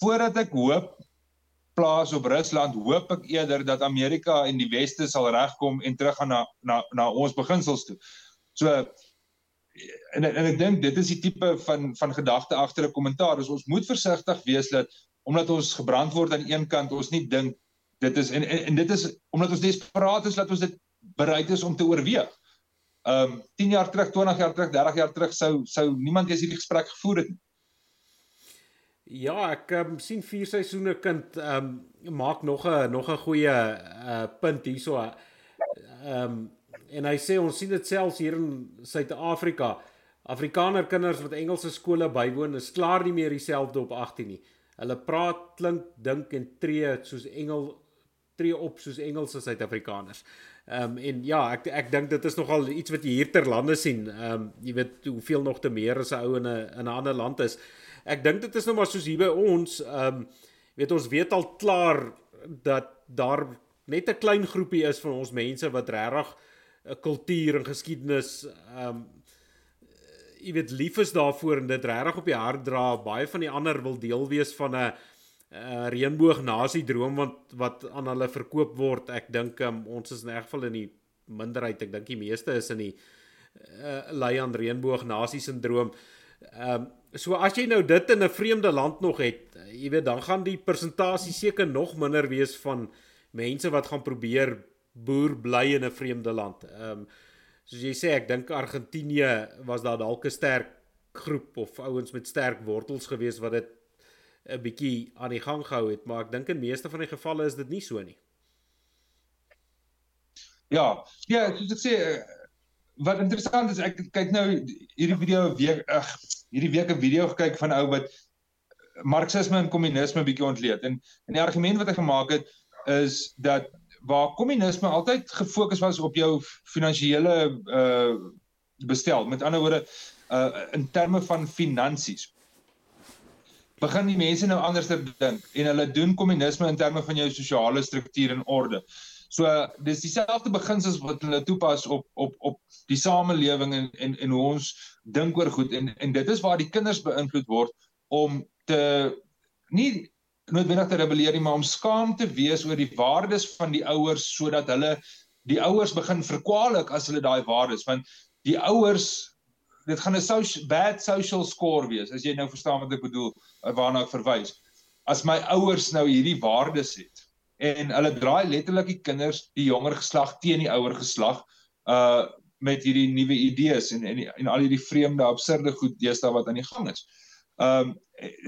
voordat ek hoop plaas op Rusland, hoop ek eerder dat Amerika en die weste sal regkom en teruggaan na na na ons beginsels toe. So en en ek dink dit is die tipe van van gedagte agter 'n kommentaar. Ons moet versigtig wees dat omdat ons gebrand word aan een kant, ons nie dink dit is en, en en dit is omdat ons desperaat is dat ons dit bereid is om te oorweeg ehm um, 10 jaar terug, 20 jaar terug, 30 jaar terug sou sou niemand eens hierdie gesprek gevoer het nie. Ja, ek um, sien vier seisoene kind ehm um, maak nog 'n nog 'n goeie uh punt hierso. Ehm um, en hy sê ons sien dit selfs hier in Suid-Afrika. Afrikaner kinders wat Engelse skole bywoon is klaar nie meer dieselfde op 18 nie. Hulle praat, klink, dink en tree soos Engel tree op soos Engelse Suid-Afrikaners. Ehm um, en ja, ek ek dink dit is nogal iets wat jy hier ter lande sien. Ehm um, jy weet hoeveel nog te meer as 'n ou in 'n in 'n ander land is. Ek dink dit is nou maar soos hier by ons. Ehm um, weet ons weet al klaar dat daar net 'n klein groepie is van ons mense wat regtig 'n kultuur en geskiedenis ehm um, jy weet lief is daarvoor en dit regtig op die hart dra. Baie van die ander wil deel wees van 'n uh, reënboog nasie droom wat wat aan hulle verkoop word. Ek dink um, ons is in 'n geval in die minderheid. Ek dink die meeste is in die uh, lei aan reënboog nasie sindroom. Ehm um, so as jy nou dit in 'n vreemde land nog het, jy weet dan gaan die persentasie seker nog minder wees van mense wat gaan probeer boer bly in 'n vreemde land. Ehm um, soos jy sê, ek dink Argentinië was daar dalk 'n sterk groep of ouens met sterk wortels gewees wat dit 'n bietjie aan die gang gehou het, maar ek dink in meeste van die gevalle is dit nie so nie. Ja, ja, soos ek sê wat interessant is, ek kyk nou hierdie video week ag, hierdie week 'n video gekyk van ou wat marxisme en kommunisme bietjie ontleed en en die argument wat hy gemaak het is dat waar kommunisme altyd gefokus was op jou finansiële uh bestel, met ander woorde uh in terme van finansies begin die mense nou anders te dink en hulle doen kommunisme in terme van jou sosiale struktuur en orde. So dis dieselfde beginsels wat hulle toepas op op op die samelewing en en en hoe ons dink oor goed. En en dit is waar die kinders beïnvloed word om te nie noodwendig te rebelleer nie maar om skaam te wees oor die waardes van die ouers sodat hulle die ouers begin verkwalik as hulle daai waardes want die ouers dit gaan 'n social bad social score wees as jy nou verstaan wat ek bedoel waarna ek verwys. As my ouers nou hierdie waardes het en hulle draai letterlik die kinders die jonger geslag teen die ouer geslag uh met hierdie nuwe idees en en en al hierdie vreemde absurde goed deesdae wat aan die gang is. Um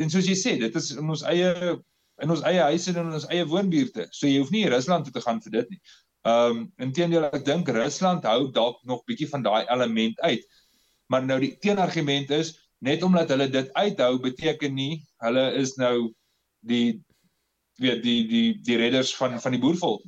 en soos jy sê, dit is in ons eie in ons eie huise en in ons eie woonbuurte. So jy hoef nie Rusland toe te gaan vir dit nie. Um inteendeel ek dink Rusland hou dalk nog bietjie van daai element uit. Maar nou die teenargument is net omdat hulle dit uithou beteken nie hulle is nou die weet die die die redders van van die boervolk.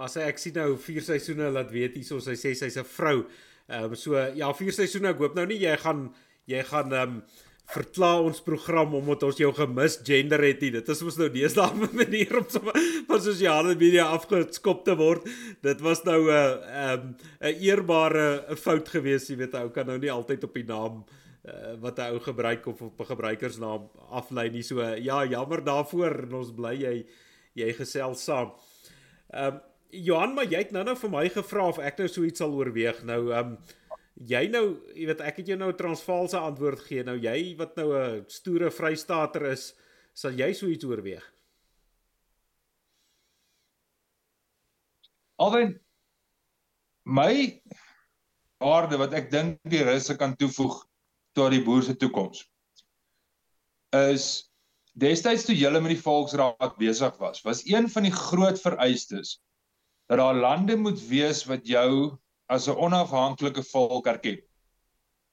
As hy ek sien nou vier seisoene laat weet hierso sy sê sy's 'n vrou. Ehm um, so ja, vier seisoene. Ek hoop nou nie jy gaan jy gaan ehm um, verkla ons program omdat ons jou gemis gender het nie. Dit is mos nou deesdae *laughs* 'n manier om so van sosiale media afgeskop te word. Dit was nou 'n ehm 'n eerbare fout geweest, jy weet, ou kan nou nie altyd op die naam uh, wat 'n ou gebruik of op 'n gebruikersnaam aflei nie. So ja, jammer daarvoor en ons bly jy jy gesels saam. Ehm um, Johan, maar jy het nou nou vir my gevra of ek nou so iets sal oorweeg. Nou ehm um, jy nou, jy weet ek het jou nou 'n Transvaalse antwoord gegee. Nou jy wat nou 'n stoere Vrystater is, sal jy so iets oorweeg? Alwen my waarde wat ek dink die russe kan toevoeg tot die boer se toekoms is destyds toe julle met die volksraad besig was was een van die groot vereistes dat daar lande moet wees wat jou as 'n onafhanklike volk erken.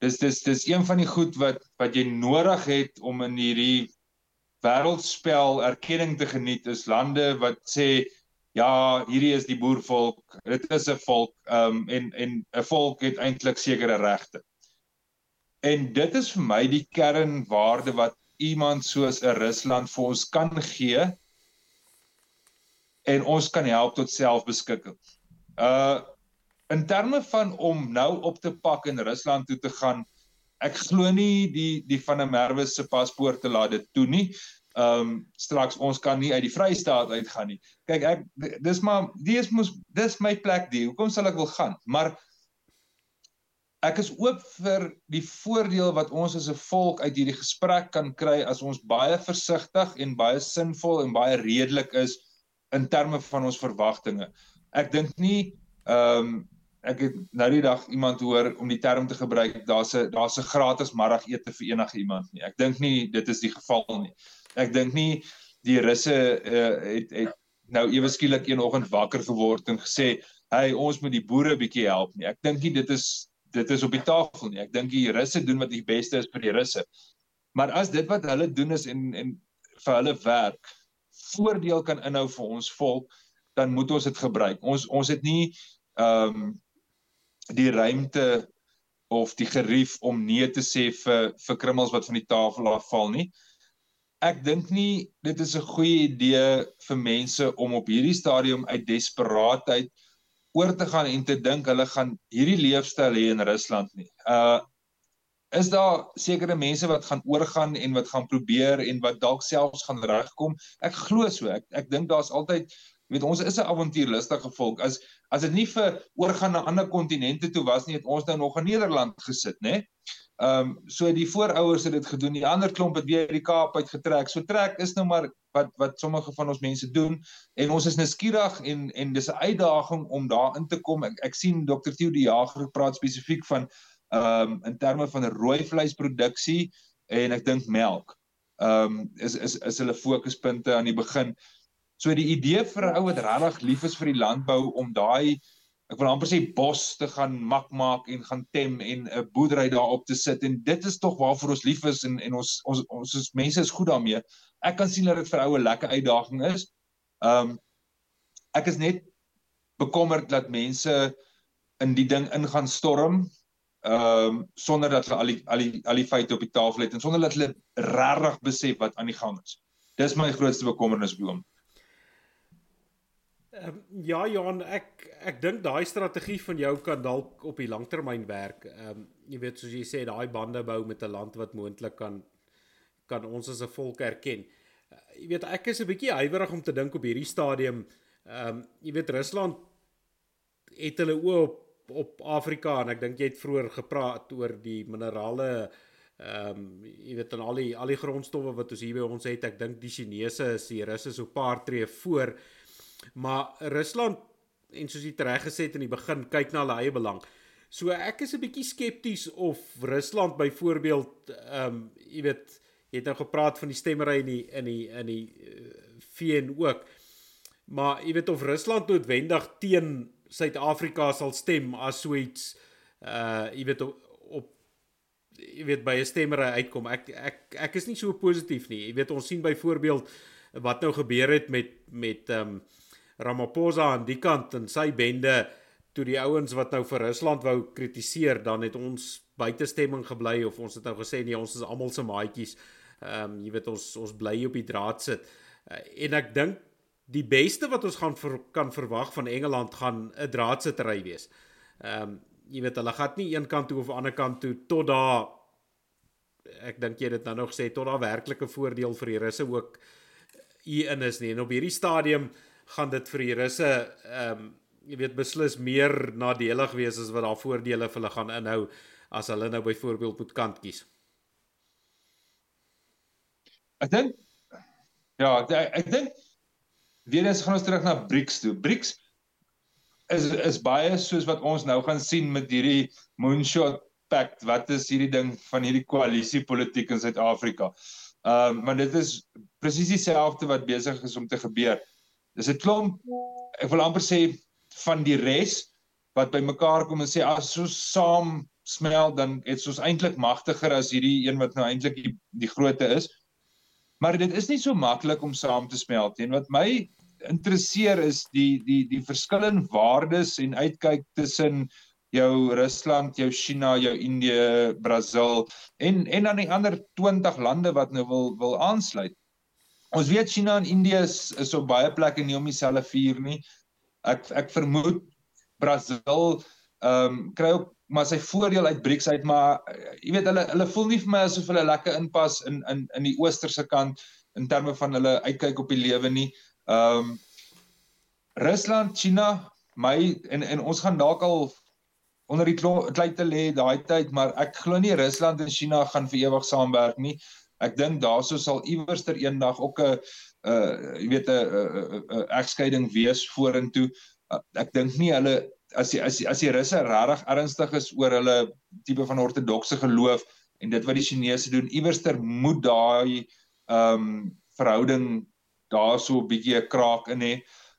Dis dis dis een van die goed wat wat jy nodig het om in hierdie wêreldspel erkenning te geniet is lande wat sê ja, hierdie is die boervolk, dit is 'n volk, ehm um, en en 'n volk het eintlik sekere regte. En dit is vir my die kernwaarde wat iemand soos 'n Rusland vir ons kan gee en ons kan help tot selfbeskikking. Uh in terme van om nou op te pak in Rusland toe te gaan, ek glo nie die die van 'n Merwe se paspoort te laat dit toe nie. Um straks ons kan nie uit die Vrystaat uitgaan nie. Kyk ek dis maar dis mos dis my plek die. Hoekom sal ek wil gaan? Maar ek is oop vir die voordeel wat ons as 'n volk uit hierdie gesprek kan kry as ons baie versigtig en baie sinvol en baie redelik is in terme van ons verwagtinge. Ek dink nie ehm um, ek het nou die dag iemand hoor om die term te gebruik daar's 'n daar's 'n gratis middagete vir enige iemand nie. Ek dink nie dit is die geval nie. Ek dink nie die russe uh, het het nou ewe skielik eenoggend wakker geword en gesê, "Hey, ons moet die boere bietjie help nie." Ek dink nie dit is dit is op die tafel nie. Ek dink die russe doen wat die beste is vir die russe. Maar as dit wat hulle doen is en en vir hulle werk voordeel kan inhou vir ons volk, dan moet ons dit gebruik. Ons ons het nie ehm um, die ruimte of die gerief om nee te sê vir vir krummels wat van die tafel afval nie. Ek dink nie dit is 'n goeie idee vir mense om op hierdie stadium uit desperaatheid oor te gaan en te dink hulle gaan hierdie leefstyl hê in Rusland nie. Uh is daar sekere mense wat gaan oorgaan en wat gaan probeer en wat dalk selfs gaan regkom? Ek glo so. Ek ek dink daar's altyd weet ons is 'n avontuurlustige volk. As as dit nie vir oorgaan na ander kontinente toe was nie, het ons nou nog in Nederland gesit, né? Ehm um, so die voorouers het dit gedoen. Die ander klomp het weer die Kaap uitgetrek. So trek is nou maar wat wat sommige van ons mense doen en ons is nuuskierig en en dis 'n uitdaging om daarin te kom. Ek, ek sien Dr. Theo die Jager praat spesifiek van ehm um, in terme van rooi vleisproduksie en ek dink melk. Ehm um, is is is hulle fokuspunte aan die begin. So die idee vir ou wat regtig lief is vir die landbou om daai ek wil amper sê bos te gaan mak maak en gaan tem en 'n boerdery daarop te sit en dit is tog waarvoor ons lief is en en ons ons ons is mense is goed daarmee. Ek kan sien dat dit vir oue lekker uitdaging is. Um ek is net bekommerd dat mense in die ding ingaan storm um sonder dat hulle al die al die al die feite op die tafel het en sonder dat hulle regtig besef wat aan die gang is. Dis my grootste bekommernis bloem. Um, ja Johan, ek ek dink daai strategie van jou kan dalk op die langtermyn werk. Ehm um, jy weet soos jy sê daai bande bou met 'n land wat moontlik kan kan ons as 'n volk erken. Uh, jy weet ek is 'n bietjie huiwerig om te dink op hierdie stadium. Ehm um, jy weet Rusland het hulle oë op op Afrika en ek dink jy het vroeër gepraat oor die minerale ehm um, jy weet dan al die al die grondstowwe wat ons hier by ons het. Ek dink die Chinese is die Russe so paar tree voor. Maar Rusland en soos jy reg gesê het in die begin kyk na hulle eie belang. So ek is 'n bietjie skepties of Rusland byvoorbeeld ehm um, jy weet jy het nou gepraat van die stemmery in die in die in die uh, VN ook. Maar jy weet of Rusland noodwendig teen Suid-Afrika sal stem as so iets uh jy weet op, op jy weet by 'n stemmery uitkom. Ek ek ek is nie so positief nie. Jy weet ons sien byvoorbeeld wat nou gebeur het met met ehm um, Ramaphosa aan die kant en sy bende toe die ouens wat nou vir Rusland wou kritiseer, dan het ons buitestemming gebly of ons het nou gesê nee, ons is almal se maatjies. Ehm um, jy weet ons ons bly op die draad sit. Uh, en ek dink die beste wat ons gaan ver, kan verwag van Engeland gaan 'n draadsittery wees. Ehm um, jy weet hulle gaan nie een kant toe of ander kant toe tot daar ek dink jy dit nou nog gesê tot daar werklike voordeel vir die Russe ook hier in is nie. En op hierdie stadium gaan dit vir die Russe ehm um, jy weet beslis meer nadelig wees as wat daar voordele vir hulle gaan inhou as hulle nou byvoorbeeld moet kant kies. Ek dink ja, ek, dink weer eens gaan ons terug na BRICS toe. BRICS is is baie soos wat ons nou gaan sien met hierdie moonshot pact. Wat is hierdie ding van hierdie koalisie politiek in Suid-Afrika? Ehm um, maar dit is presies dieselfde wat besig is om te gebeur. Dis 'n klomp ek wil amper sê van die res wat bymekaar kom en sê as ons saam smel dan het ons eintlik magtiger as hierdie een wat nou eintlik die, die grootte is. Maar dit is nie so maklik om saam te smelt nie. Wat my interesseer is die die die verskillende waardes en uitkyk tussen jou Rusland, jou China, jou Indië, Brasil en en dan die ander 20 lande wat nou wil wil aansluit. Ons weet China en Indië is, is op baie plekke nie om dieselfde vuur nie. Ek ek vermoed Brasil ehm um, kry ook maar sy voordeel uit BRICS uit maar uh, jy weet hulle hulle voel nie vir my asof hulle lekker inpas in in in die oosterse kant in terme van hulle uitkyk op die lewe nie. Ehm um, Rusland, China, my en en ons gaan dalk al onder die klei te lê daai tyd, maar ek glo nie Rusland en China gaan vir ewig saamwerk nie. Ek dink daarso sal iewerster eendag ook 'n uh jy weet 'n egskeiding wees vorentoe. Uh, ek dink nie hulle as die, as die, as die Russe regtig ernstig is oor hulle tipe van ortodokse geloof en dit wat die Chinese doen, iewerster moet daai um verhouding daarso 'n bietjie 'n kraak in hê.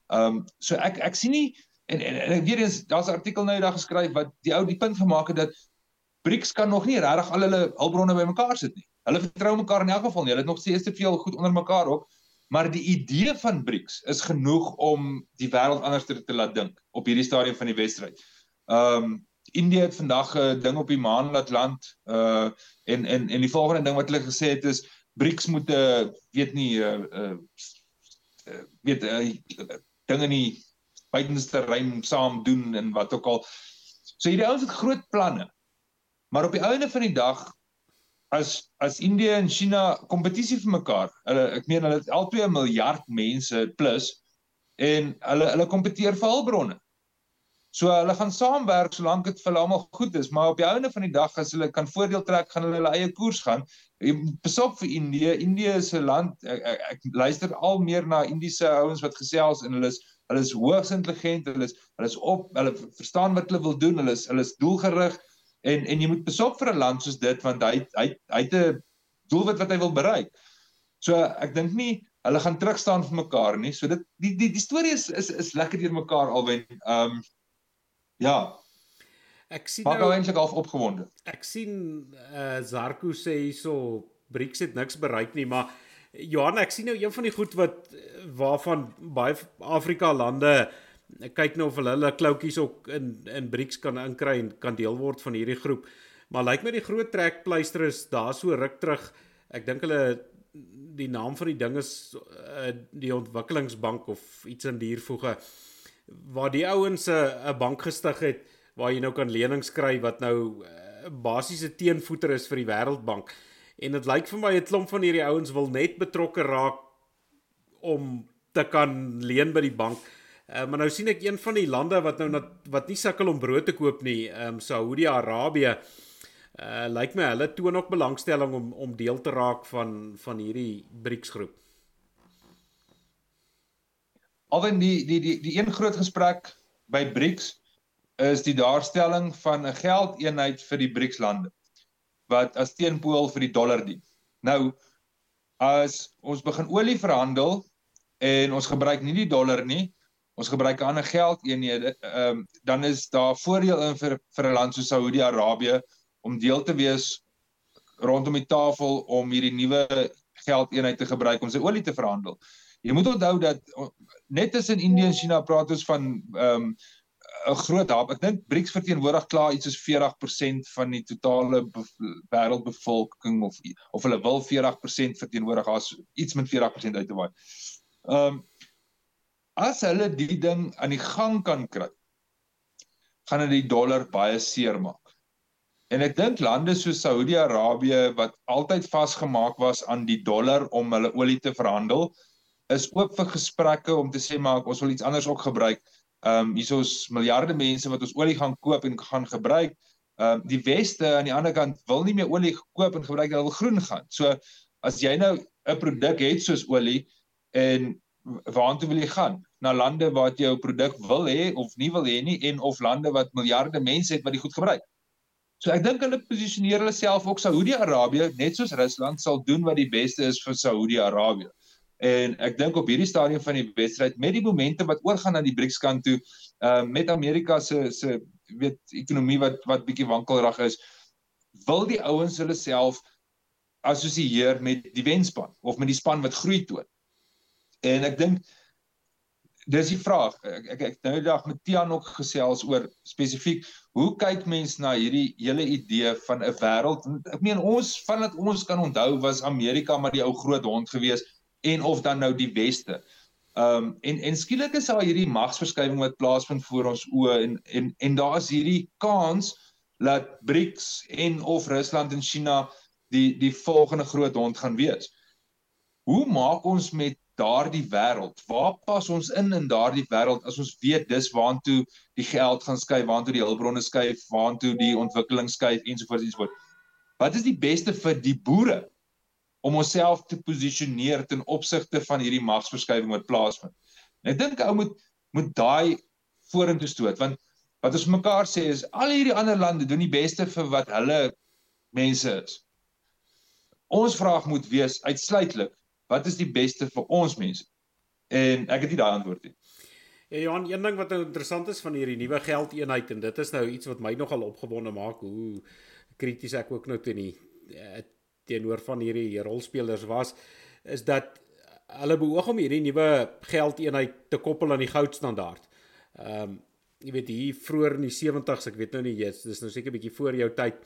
Um so ek ek sien nie en en, en weer eens daar's 'n artikel nou eendag geskryf wat die ou die punt gemaak het dat BRICS kan nog nie regtig al hulle hulpbronne bymekaar sit nie. Hulle vertrou mekaar in elk geval nie. Hulle het nog steeds te veel goed onder mekaar ook. Maar die idee van BRICS is genoeg om die wêreld anders te, te laat dink op hierdie stadium van die wedstryd. Ehm um, India het vandag 'n uh, ding op die maan laat land uh en en en die volgende ding wat hulle gesê het is BRICS moet 'n uh, weet nie 'n uh, uh, weet 'n uh, ding in die buitenste ruim saam doen en wat ook al. So hierdie ouens het groot planne. Maar op die einde van die dag as as Indië en China kompetisie vir mekaar. Hulle ek meen hulle het albei 'n miljard mense plus en hulle hulle kompeteer vir hulpbronne. So hulle gaan saamwerk solank dit vir hulle almal goed is, maar op die einde van die dag as hulle kan voordeel trek, gaan hulle hulle eie koers gaan. Besop vir Indië. Indië is 'n land ek, ek, ek luister al meer na Indiese ouens wat gesels en hulle is hulle is hoogs intelligent, hulle is hulle is op, hulle verstaan wat hulle wil doen, hulle is hulle is doelgerig En en jy moet besop vir 'n land soos dit want hy hy hy het 'n doelwit wat hy wil bereik. So ek dink nie hulle gaan terug staan vir mekaar nie. So dit die die die storie is is is lekker deur mekaar alwen. Ehm um, ja. Ek sien nou eintlik half opgewonde. Ek sien eh uh, Zarko sê hierso BRICS het niks bereik nie, maar Johan, ek sien nou een van die goed wat waarvan baie Afrika lande kyk nou of hulle hulle kloutjies ook in in BRICS kan inkry en kan deel word van hierdie groep. Maar lyk my die groot trekpleister is daar so ruk terug. Ek dink hulle die naam van die ding is uh, die ontwikkelingsbank of iets in diervoege waar die ouens 'n bank gestig het waar jy nou kan lenings kry wat nou uh, basiese teenvoeter is vir die Wêreldbank. En dit lyk vir my 'n klomp van hierdie ouens wil net betrokke raak om te kan leen by die bank. Uh, maar nou sien ek een van die lande wat nou nat, wat nie sukkel om brood te koop nie, ehm um, Saudi-Arabië. Uh lyk my hulle toon ook belangstelling om om deel te raak van van hierdie BRICS groep. Alwen die die die die een groot gesprek by BRICS is die daarstelling van 'n geldeenheid vir die BRICS lande wat as teenpool vir die dollar dien. Nou as ons begin olie verhandel en ons gebruik nie die dollar nie, ons gebruik 'n ander geldeenheid, ehm um, dan is daar voordeel in vir vir 'n land soos Saudi-Arabië om deel te wees rondom die tafel om hierdie nuwe geldeenheid te gebruik om sy olie te verhandel. Jy moet onthou dat net tussen Indië en China praat ons van ehm um, 'n groot hap. Ek dink BRICS verteenwoordig klaar iets soos 40% van die totale wêreldbevolking of of hulle wil 40% verteenwoordig as iets met 40% uit te waai. Ehm um, as hulle die ding aan die gang kan kry, gaan dit die dollar baie seermaak. En ek dink lande soos Saudi-Arabië wat altyd vasgemaak was aan die dollar om hulle olie te verhandel, is oop vir gesprekke om te sê maar ons wil iets anders ook gebruik. Ehm um, hier is miljarde mense wat ons olie gaan koop en gaan gebruik. Ehm um, die weste aan die ander kant wil nie meer olie koop en gebruik, hulle wil groen gaan. So as jy nou 'n produk het soos olie en waartoe wil jy gaan? Na lande wat jou produk wil hê of nie wil hê nie en of lande wat miljarde mense het wat dit goed gebruik. So ek dink hulle posisioneer hulle self ook Saudi-Arabië net soos Rusland sal doen wat die beste is vir Saudi-Arabië. En ek dink op hierdie stadium van die wedstryd met die momente wat oorgaan na die BRICS kant toe, uh met Amerika se se weet ekonomie wat wat bietjie wankelrig is, wil die ouens hulle self assosieer met die wenspan of met die span wat groei toon. En ek dink dis die vraag. Ek ek, ek nou die dag met Tian ook gesels oor spesifiek hoe kyk mens na hierdie hele idee van 'n wêreld? Ek meen ons van dat ons kan onthou was Amerika maar die ou groot hond gewees en of dan nou die weste. Ehm um, en en skielik is daar hierdie magsverskywing wat plaasvind voor ons oë en en en daar is hierdie kans dat BRICS en of Rusland en China die die volgende groot hond gaan wees. Hoe maak ons met daardie wêreld. Waar pas ons in in daardie wêreld as ons weet dis waantoe die geld gaan skuif, waantoe die hulpbronne skuif, waantoe die ontwikkeling skuif ensovoorts ensovoorts. Wat is die beste vir die boere om onsself te posisioneer ten opsigte van hierdie magsverskywing wat plaasvind? En ek dink ou moet moet daai vorentoe stoot want wat ons mekaar sê is al hierdie ander lande doen die beste vir wat hulle mense is. Ons vraag moet wees uitsluitlik wat is die beste vir ons mense? En ek het nie daai antwoord nie. Ja Johan, een ding wat nou interessant is van hierdie nuwe geldeenheid en dit is nou iets wat my nogal opgewonde maak hoe krities ek ook nou teen die eh, teenoor van hierdie rolspelers was is dat hulle beoog om hierdie nuwe geldeenheid te koppel aan die goudstandaard. Ehm um, jy weet hier vroeër in die 70s, ek weet nou nie jy's dis nou seker bietjie voor jou tyd.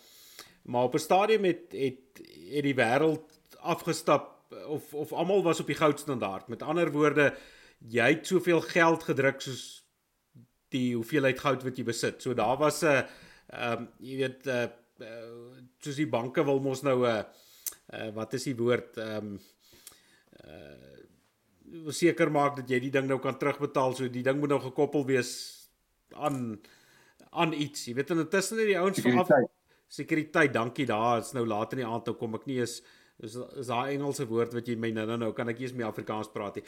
Maar op 'n stadium het het het die wêreld afgestap of of almal was op die goudstandaard. Met ander woorde, jy het soveel geld gedruk soos die hoeveelheid goud wat jy besit. So daar was 'n ehm um, jy weet 'n uh, uh, soos die banke wil mos nou 'n uh, uh, wat is die woord ehm um, uh seker maak dat jy die ding nou kan terugbetaal. So die ding moet nou gekoppel wees aan aan iets. Jy weet intussen het die ouens van sekuriteit, dankie daar. Dit's nou laat in die aand toe kom ek nie eens Dis is daai Engelse woord wat jy my nou nou kan ek eers met Afrikaans praat nie.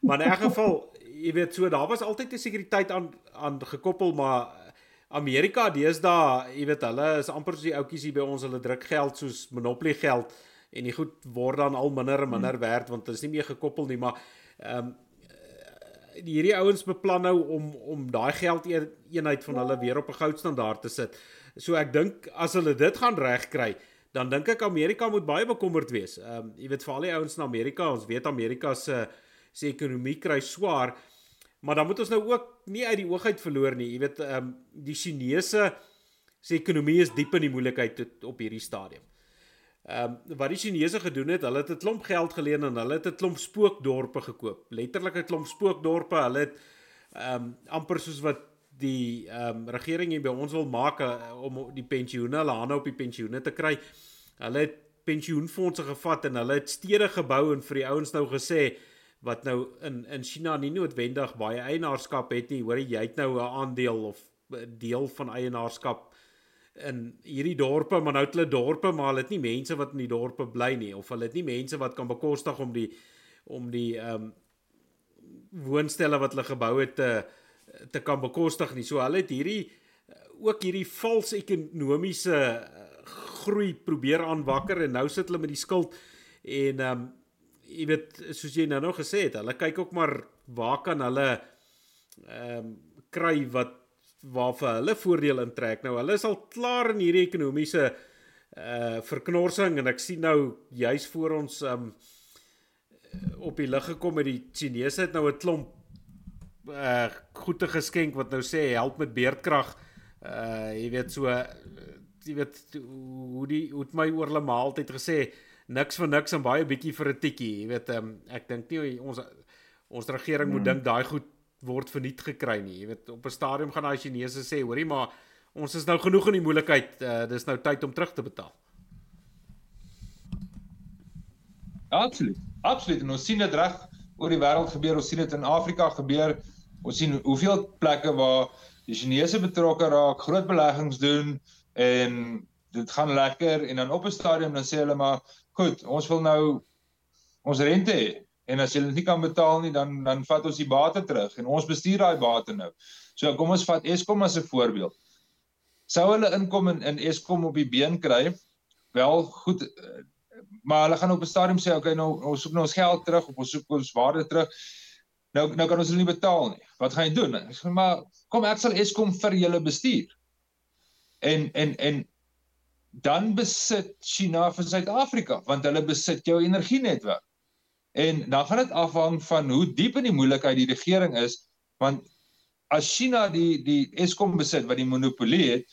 Maar in 'n geval, jy weet so daar was altyd 'n sekuriteit aan aan gekoppel, maar Amerika deesdae, jy weet hulle is amper soos die ouetjies hier by ons, hulle druk geld soos Monopoly geld en die goed word dan al minder en minder werd want dit is nie meer gekoppel nie, maar ehm um, hierdie ouens beplan nou om om daai geld eenheid van hulle weer op 'n goudstandaard te sit. So ek dink as hulle dit gaan regkry, dan dink ek Amerika moet baie bekommerd wees. Ehm um, jy weet vir al die ouens in Amerika, ons weet Amerika se se ekonomie kry swaar, maar dan moet ons nou ook nie uit die oog uit verloor nie. Jy weet ehm um, die Chinese se ekonomie is diep in die moeilikheid tot op hierdie stadium. Ehm um, wat die Chinese gedoen het, hulle het 'n klomp geld geleen en hulle het 'n klomp spookdorpe gekoop. Letterlik 'n klomp spookdorpe. Hulle het ehm um, amper soos wat die ehm um, regering hier by ons wil maak uh, om die pensioene, hulle hande op die pensioene te kry. Hulle het pensioenfonde gevat en hulle het stede gebou en vir die ouens nou gesê wat nou in in China nie noodwendig baie eienaarskap het nie. Hoor jy het nou 'n aandeel of deel van eienaarskap in hierdie dorpe, maar nou het hulle dorpe, maar hulle het nie mense wat in die dorpe bly nie of hulle het nie mense wat kan bekostig om die om die ehm um, woonstelle wat hulle gebou het te te kan bekostig nie. So hulle het hierdie ook hierdie vals ekonomiese groei probeer aanwakker en nou sit hulle met die skuld en ehm um, jy weet soos jy nou nog gesê het, hulle kyk ook maar waar kan hulle ehm um, kry wat waarvan hulle voordeel intrek. Nou hulle is al klaar in hierdie ekonomiese uh verknorsing en ek sien nou juis voor ons um op die lig gekom met die Chinese het nou 'n klomp uh goeie geskenk wat nou sê help met beerdkrag. Uh jy weet so jy weet hoe die hoe het my oor hulle maar altyd gesê niks vir niks en baie bietjie vir 'n tikkie. Jy weet um ek dink nie ons ons regering hmm. moet dink daai goed word verniet gekry nie. Jy weet op 'n stadium gaan daai Chinese sê, hoorie maar ons is nou genoeg in die moeilikheid. Uh, dis nou tyd om terug te betaal. Absoluut. Absoluut. En ons sien dit reg oor die wêreld gebeur. Ons sien dit in Afrika gebeur. Ons sien hoeveel plekke waar die Chinese betrokke raak, groot beleggings doen en dit gaan lekker en dan op 'n stadium dan sê hulle maar goed, ons wil nou ons rente hê en as jy dit nie kan betaal nie dan dan vat ons die bate terug en ons bestuur daai bate nou. So kom ons vat Eskom as 'n voorbeeld. Sou hulle inkom in in Eskom op die been kry? Wel, goed eh, maar hulle gaan op 'n stadium sê okay nou ons soek nou ons geld terug of ons soek ons waarde terug. Nou nou kan ons hulle nie betaal nie. Wat gaan jy doen? Ek sê maar kom ek sal Eskom vir julle bestuur. En en en dan besit China vir Suid-Afrika want hulle besit jou energienetwerk. En dan gaan dit afhang van hoe diep in die moeilikheid die regering is, want as China die die Eskom besit wat die monopolie het,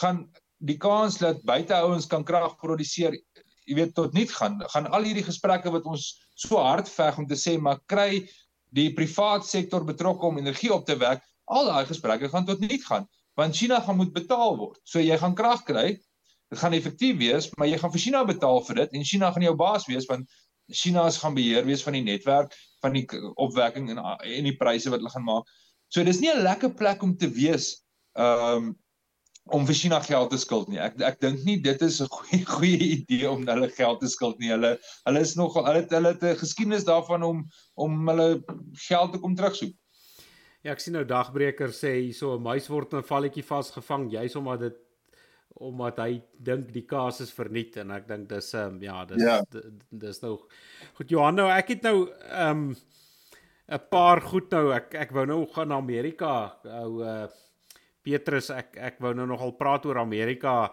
gaan die kans dat buiteouens kan krag produseer, jy weet tot niet gaan. Gaan al hierdie gesprekke wat ons so hard veg om te sê maar kry die privaat sektor betrokke om energie op te wek, al daai gesprekke gaan tot niet gaan, want China gaan moet betaal word. So jy gaan krag kry, dit gaan effektief wees, maar jy gaan vir China betaal vir dit en China gaan jou baas wees want China is gaan beheer wees van die netwerk van die opwekking en en die pryse wat hulle gaan maak. So dis nie 'n lekker plek om te wees um om vir China geld te skuld nie. Ek ek dink nie dit is 'n goeie *laughs* goeie idee om hulle geld te skuld nie. Hulle hulle is nog hulle het hulle het 'n geskiedenis daarvan om om hulle geld te kom terugsoek. Ja, ek sien nou dagbreker sê hierso 'n muis word in 'n valletjie vasgevang juis omdat dit omdat hy dink die kaas is verniet en ek dink dis ehm um, ja, dis ja. dis nou goed Johan nou ek het nou ehm um, 'n paar goed nou ek ek wou nou gaan na Amerika ou uh Petrus ek ek wou nou nogal praat oor Amerika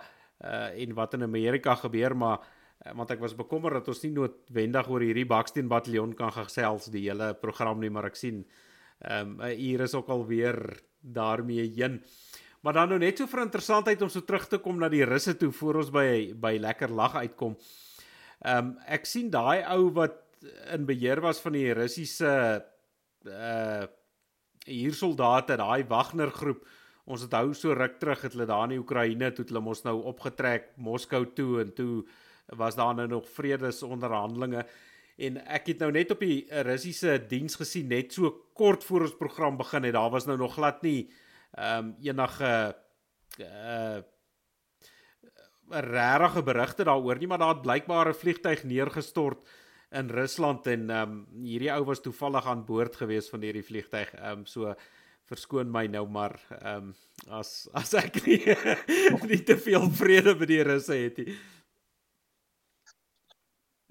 uh en wat in Amerika gebeur maar uh, want ek was bekommerd dat ons nie noodwendig oor hierdie Baksteen bataljon kan gesels die hele program nie maar ek sien ehm um, hier is ook al weer daarmee heen. Maar dan nou net so vir interessantheid om so terug te kom na die russe toe voor ons by by lekker lag uitkom. Ehm um, ek sien daai ou wat in beheer was van die Russiese uh hier soldate, daai Wagner groep. Ons het hou so ruk terug het hulle daar in Oekraïne toe hulle mos nou opgetrek Moskou toe en toe was daar nou nog vredesonderhandelinge en ek het nou net op die Russiese diens gesien net so kort voor ons program begin het daar was nou nog glad nie ehm um, enige uh regte berigte daaroor nie, maar daar het blykbaar 'n vliegtyg neergestort in Rusland en ehm um, hierdie ou was toevallig aan boord gewees van hierdie vliegtyg. Ehm um, so verskoon my nou maar ehm um, as as ek nie, *laughs* nie te veel vrede met die Russe het nie.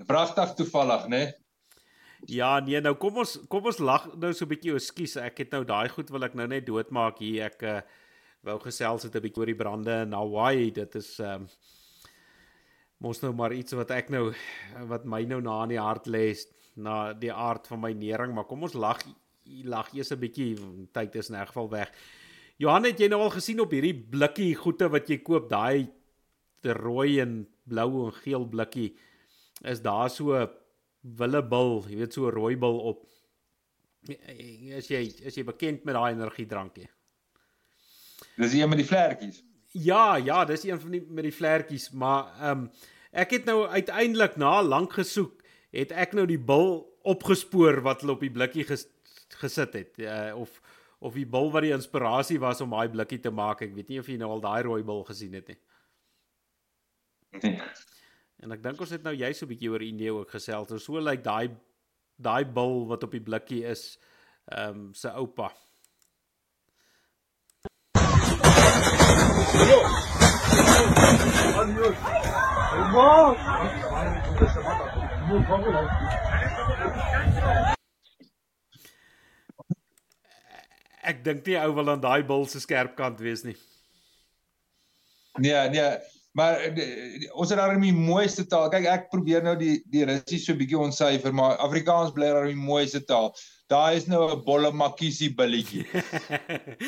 Pragtig toevallig, né? Nee? Ja, nee, nou kom ons kom ons lag nou so 'n bietjie oskies. Ek het nou daai goed wil ek nou net doodmaak hier. Ek uh, wou gesels het 'n bietjie oor die brande in Hawaii. Dit is ehm um, mos nou maar iets wat ek nou wat my nou na in die hart lê na die aard van my nering, maar kom ons lag lag eers 'n bietjie. Tyd is in 'n geval weg. Johan, het jy nou al gesien op hierdie blikkie goede wat jy koop, daai rooi en blou en geel blikkie is daar so willebil, jy weet so rooi bil op. As jy as jy bekend met daai energiedrankie. Dis een met die vlekkies. Ja, ja, dis een van die met die vlekkies, maar ehm um, ek het nou uiteindelik na lank gesoek, het ek nou die bil opgespoor wat hulle op die blikkie ges, gesit het. Uh, of of die bil wat die inspirasie was om daai blikkie te maak. Ek weet nie of jy nou al daai rooi bil gesien het nie. Nee. En ek dink ons het nou jy so 'n bietjie oor Indië ook gesels. So so lyk like daai daai bil wat op die blikkie is, ehm um, se oupa. Ek dink nie ou wil aan daai bil se skerp kant wees nie. Nee, nee, maar die, die, ons het daar in die mooiste taal. Kyk, ek probeer nou die die Russies so bietjie ontsyfer, maar Afrikaans bly daar in die mooiste taal. Daar is nou 'n bolle makiesie billetjie.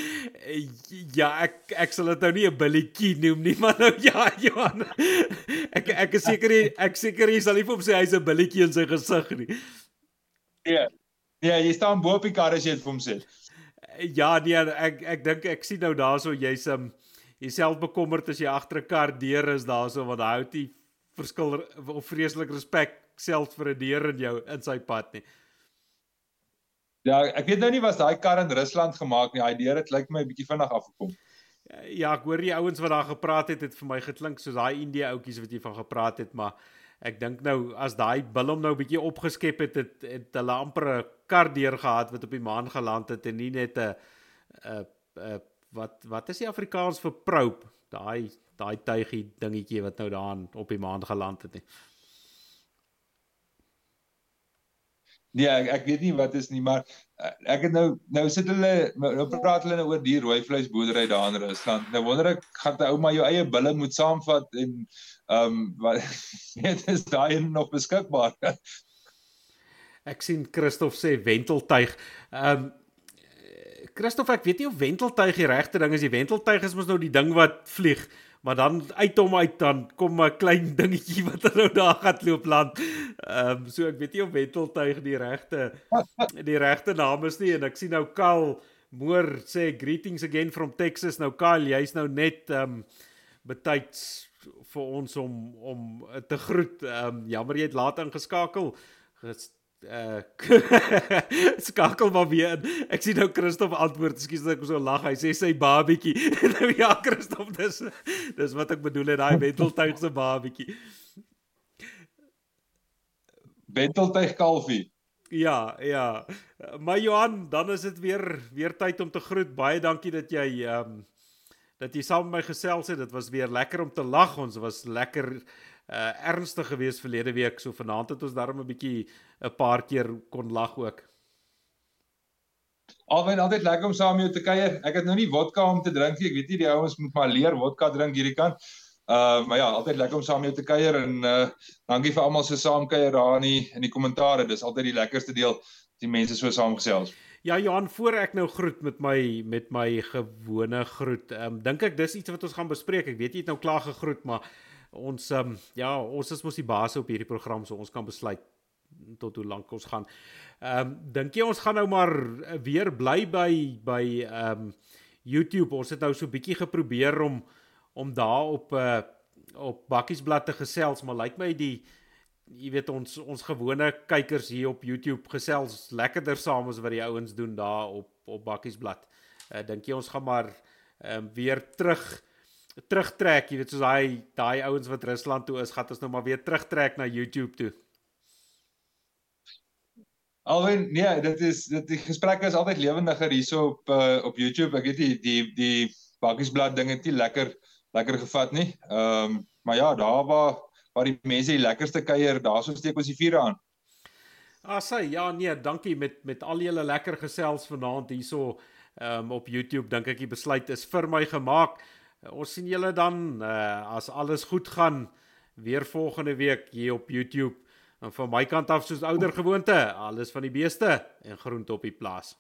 *laughs* ja, ek ek sal dit nou nie 'n billetjie noem nie, *laughs* maar nou ja, Johan. ek ek is seker ek seker jy sal nie vir hom sê hy's 'n billetjie in sy gesig nie. Nee. Nee, jy staan bo op die kar as jy dit vir hom sê. Ja, nee, ek ek dink ek sien nou daarso jy's um, jouself bekommerd as jy agter 'n kar deur is daarso want hy hou die verskil of vreeslik respek selfs vir 'n deur in jou in sy pad nie. Ja, ek weet nou nie was daai kar in Rusland gemaak nie. Daai deur het lyk my 'n bietjie vinnig afgekom. Ja, ek hoor die ouens wat daar gepraat het, het vir my geklink soos daai Indië ouetjies wat jy van gepraat het, maar ek dink nou as daai bilm nou 'n bietjie opgeskep het, het, het hulle amper 'n kar deur gehad wat op die maan geland het en nie net 'n 'n 'n wat wat is die Afrikaans vir probe? Daai daai tuigie dingetjie wat nou daar op die maan geland het nie. Nee, ek, ek weet nie wat is nie, maar eh, ek het nou nou sit hulle nou praat hulle nou oor die rooi vleisboerdery daar in Rusland. Nou wonder ek gaan jy ou maar jou eie bulle moet saamvat en ehm um, wat net is daai nog beskikbaar. ek sien Christof sê wenteltuig. Ehm um, Christof, ek weet nie of wenteltuig die regte ding is. Die wenteltuig is mos nou die ding wat vlieg, maar dan uit hom uit dan kom 'n klein dingetjie *laughs* wat nou daar gaan loop land. Ehm um, so ek weet nie of wenteltuig die regte die regte naam is nie en ek sien nou Kal Moor sê greetings again from Texas. Nou Kal, jy's nou net ehm um, betyds vir ons om om te groet. Ehm um, jammer jy het laat ingeskakel. Ges, uh *laughs* skakel maar weer in. Ek sien nou Christof antwoord, ekskuus dat ek so lag. Hy sê sy babietjie. *laughs* nou ja, Christof, dis dis wat ek bedoel in daai wenteltuig se babietjie. Wenteltuig kalfie. Ja, ja. Maar Johan, dan is dit weer weer tyd om te groet. Baie dankie dat jy ehm um, dat jy saam met my gesels het. Dit was weer lekker om te lag. Ons was lekker uh ernstig geweest verlede week. So vanaand het ons darm 'n bietjie 'n paar keer kon lag ook. Alwen altyd lekker om saam met jou te kuier. Ek het nou nie vodka om te drink nie. Ek weet nie die ouens moet maar leer vodka drink hierdie kant. Uh maar ja, altyd lekker om saam met jou te kuier en uh dankie vir almal se saamkuier daar in die in die kommentare. Dis altyd die lekkerste deel die mense so saamgesels. Ja Johan, voor ek nou groet met my met my gewone groet. Ehm um, dink ek dis iets wat ons gaan bespreek. Ek weet jy het nou klaar gegroet, maar ons um, ja, ons is mos die baas op hierdie program so ons kan besluit tot hoe lank ons gaan. Ehm um, dink jy ons gaan nou maar weer bly by by ehm um, YouTube. Ons het nou so bietjie geprobeer om om daar op uh, op bakkiesblad te gesels, maar lyk like my die jy weet ons ons gewone kykers hier op YouTube gesels lekkerder saam as wat die ouens doen daar op op bakkiesblad. Uh, dink jy ons gaan maar um, weer terug terugtrek, jy weet soos daai daai ouens wat Rusland toe is, gaan ons nou maar weer terugtrek na YouTube toe. Alwen, nee, dit is dit die gesprekke is altyd lewendiger hierso op uh, op YouTube. Ek weet die die die bakkiesblad ding het nie lekker lekker gevat nie. Ehm um, maar ja, daar waar waar die mense die lekkerste kuier, daarso steek ons die vuur aan. Ah, sê ja, nee, dankie met met al julle lekker gesels vanaand hierso um, op YouTube. Dink ek die besluit is vir my gemaak. Ons sien julle dan uh, as alles goed gaan weer volgende week hier op YouTube. En van my kant af soos ouer gewoonte, alles van die beeste en groente op die plaas.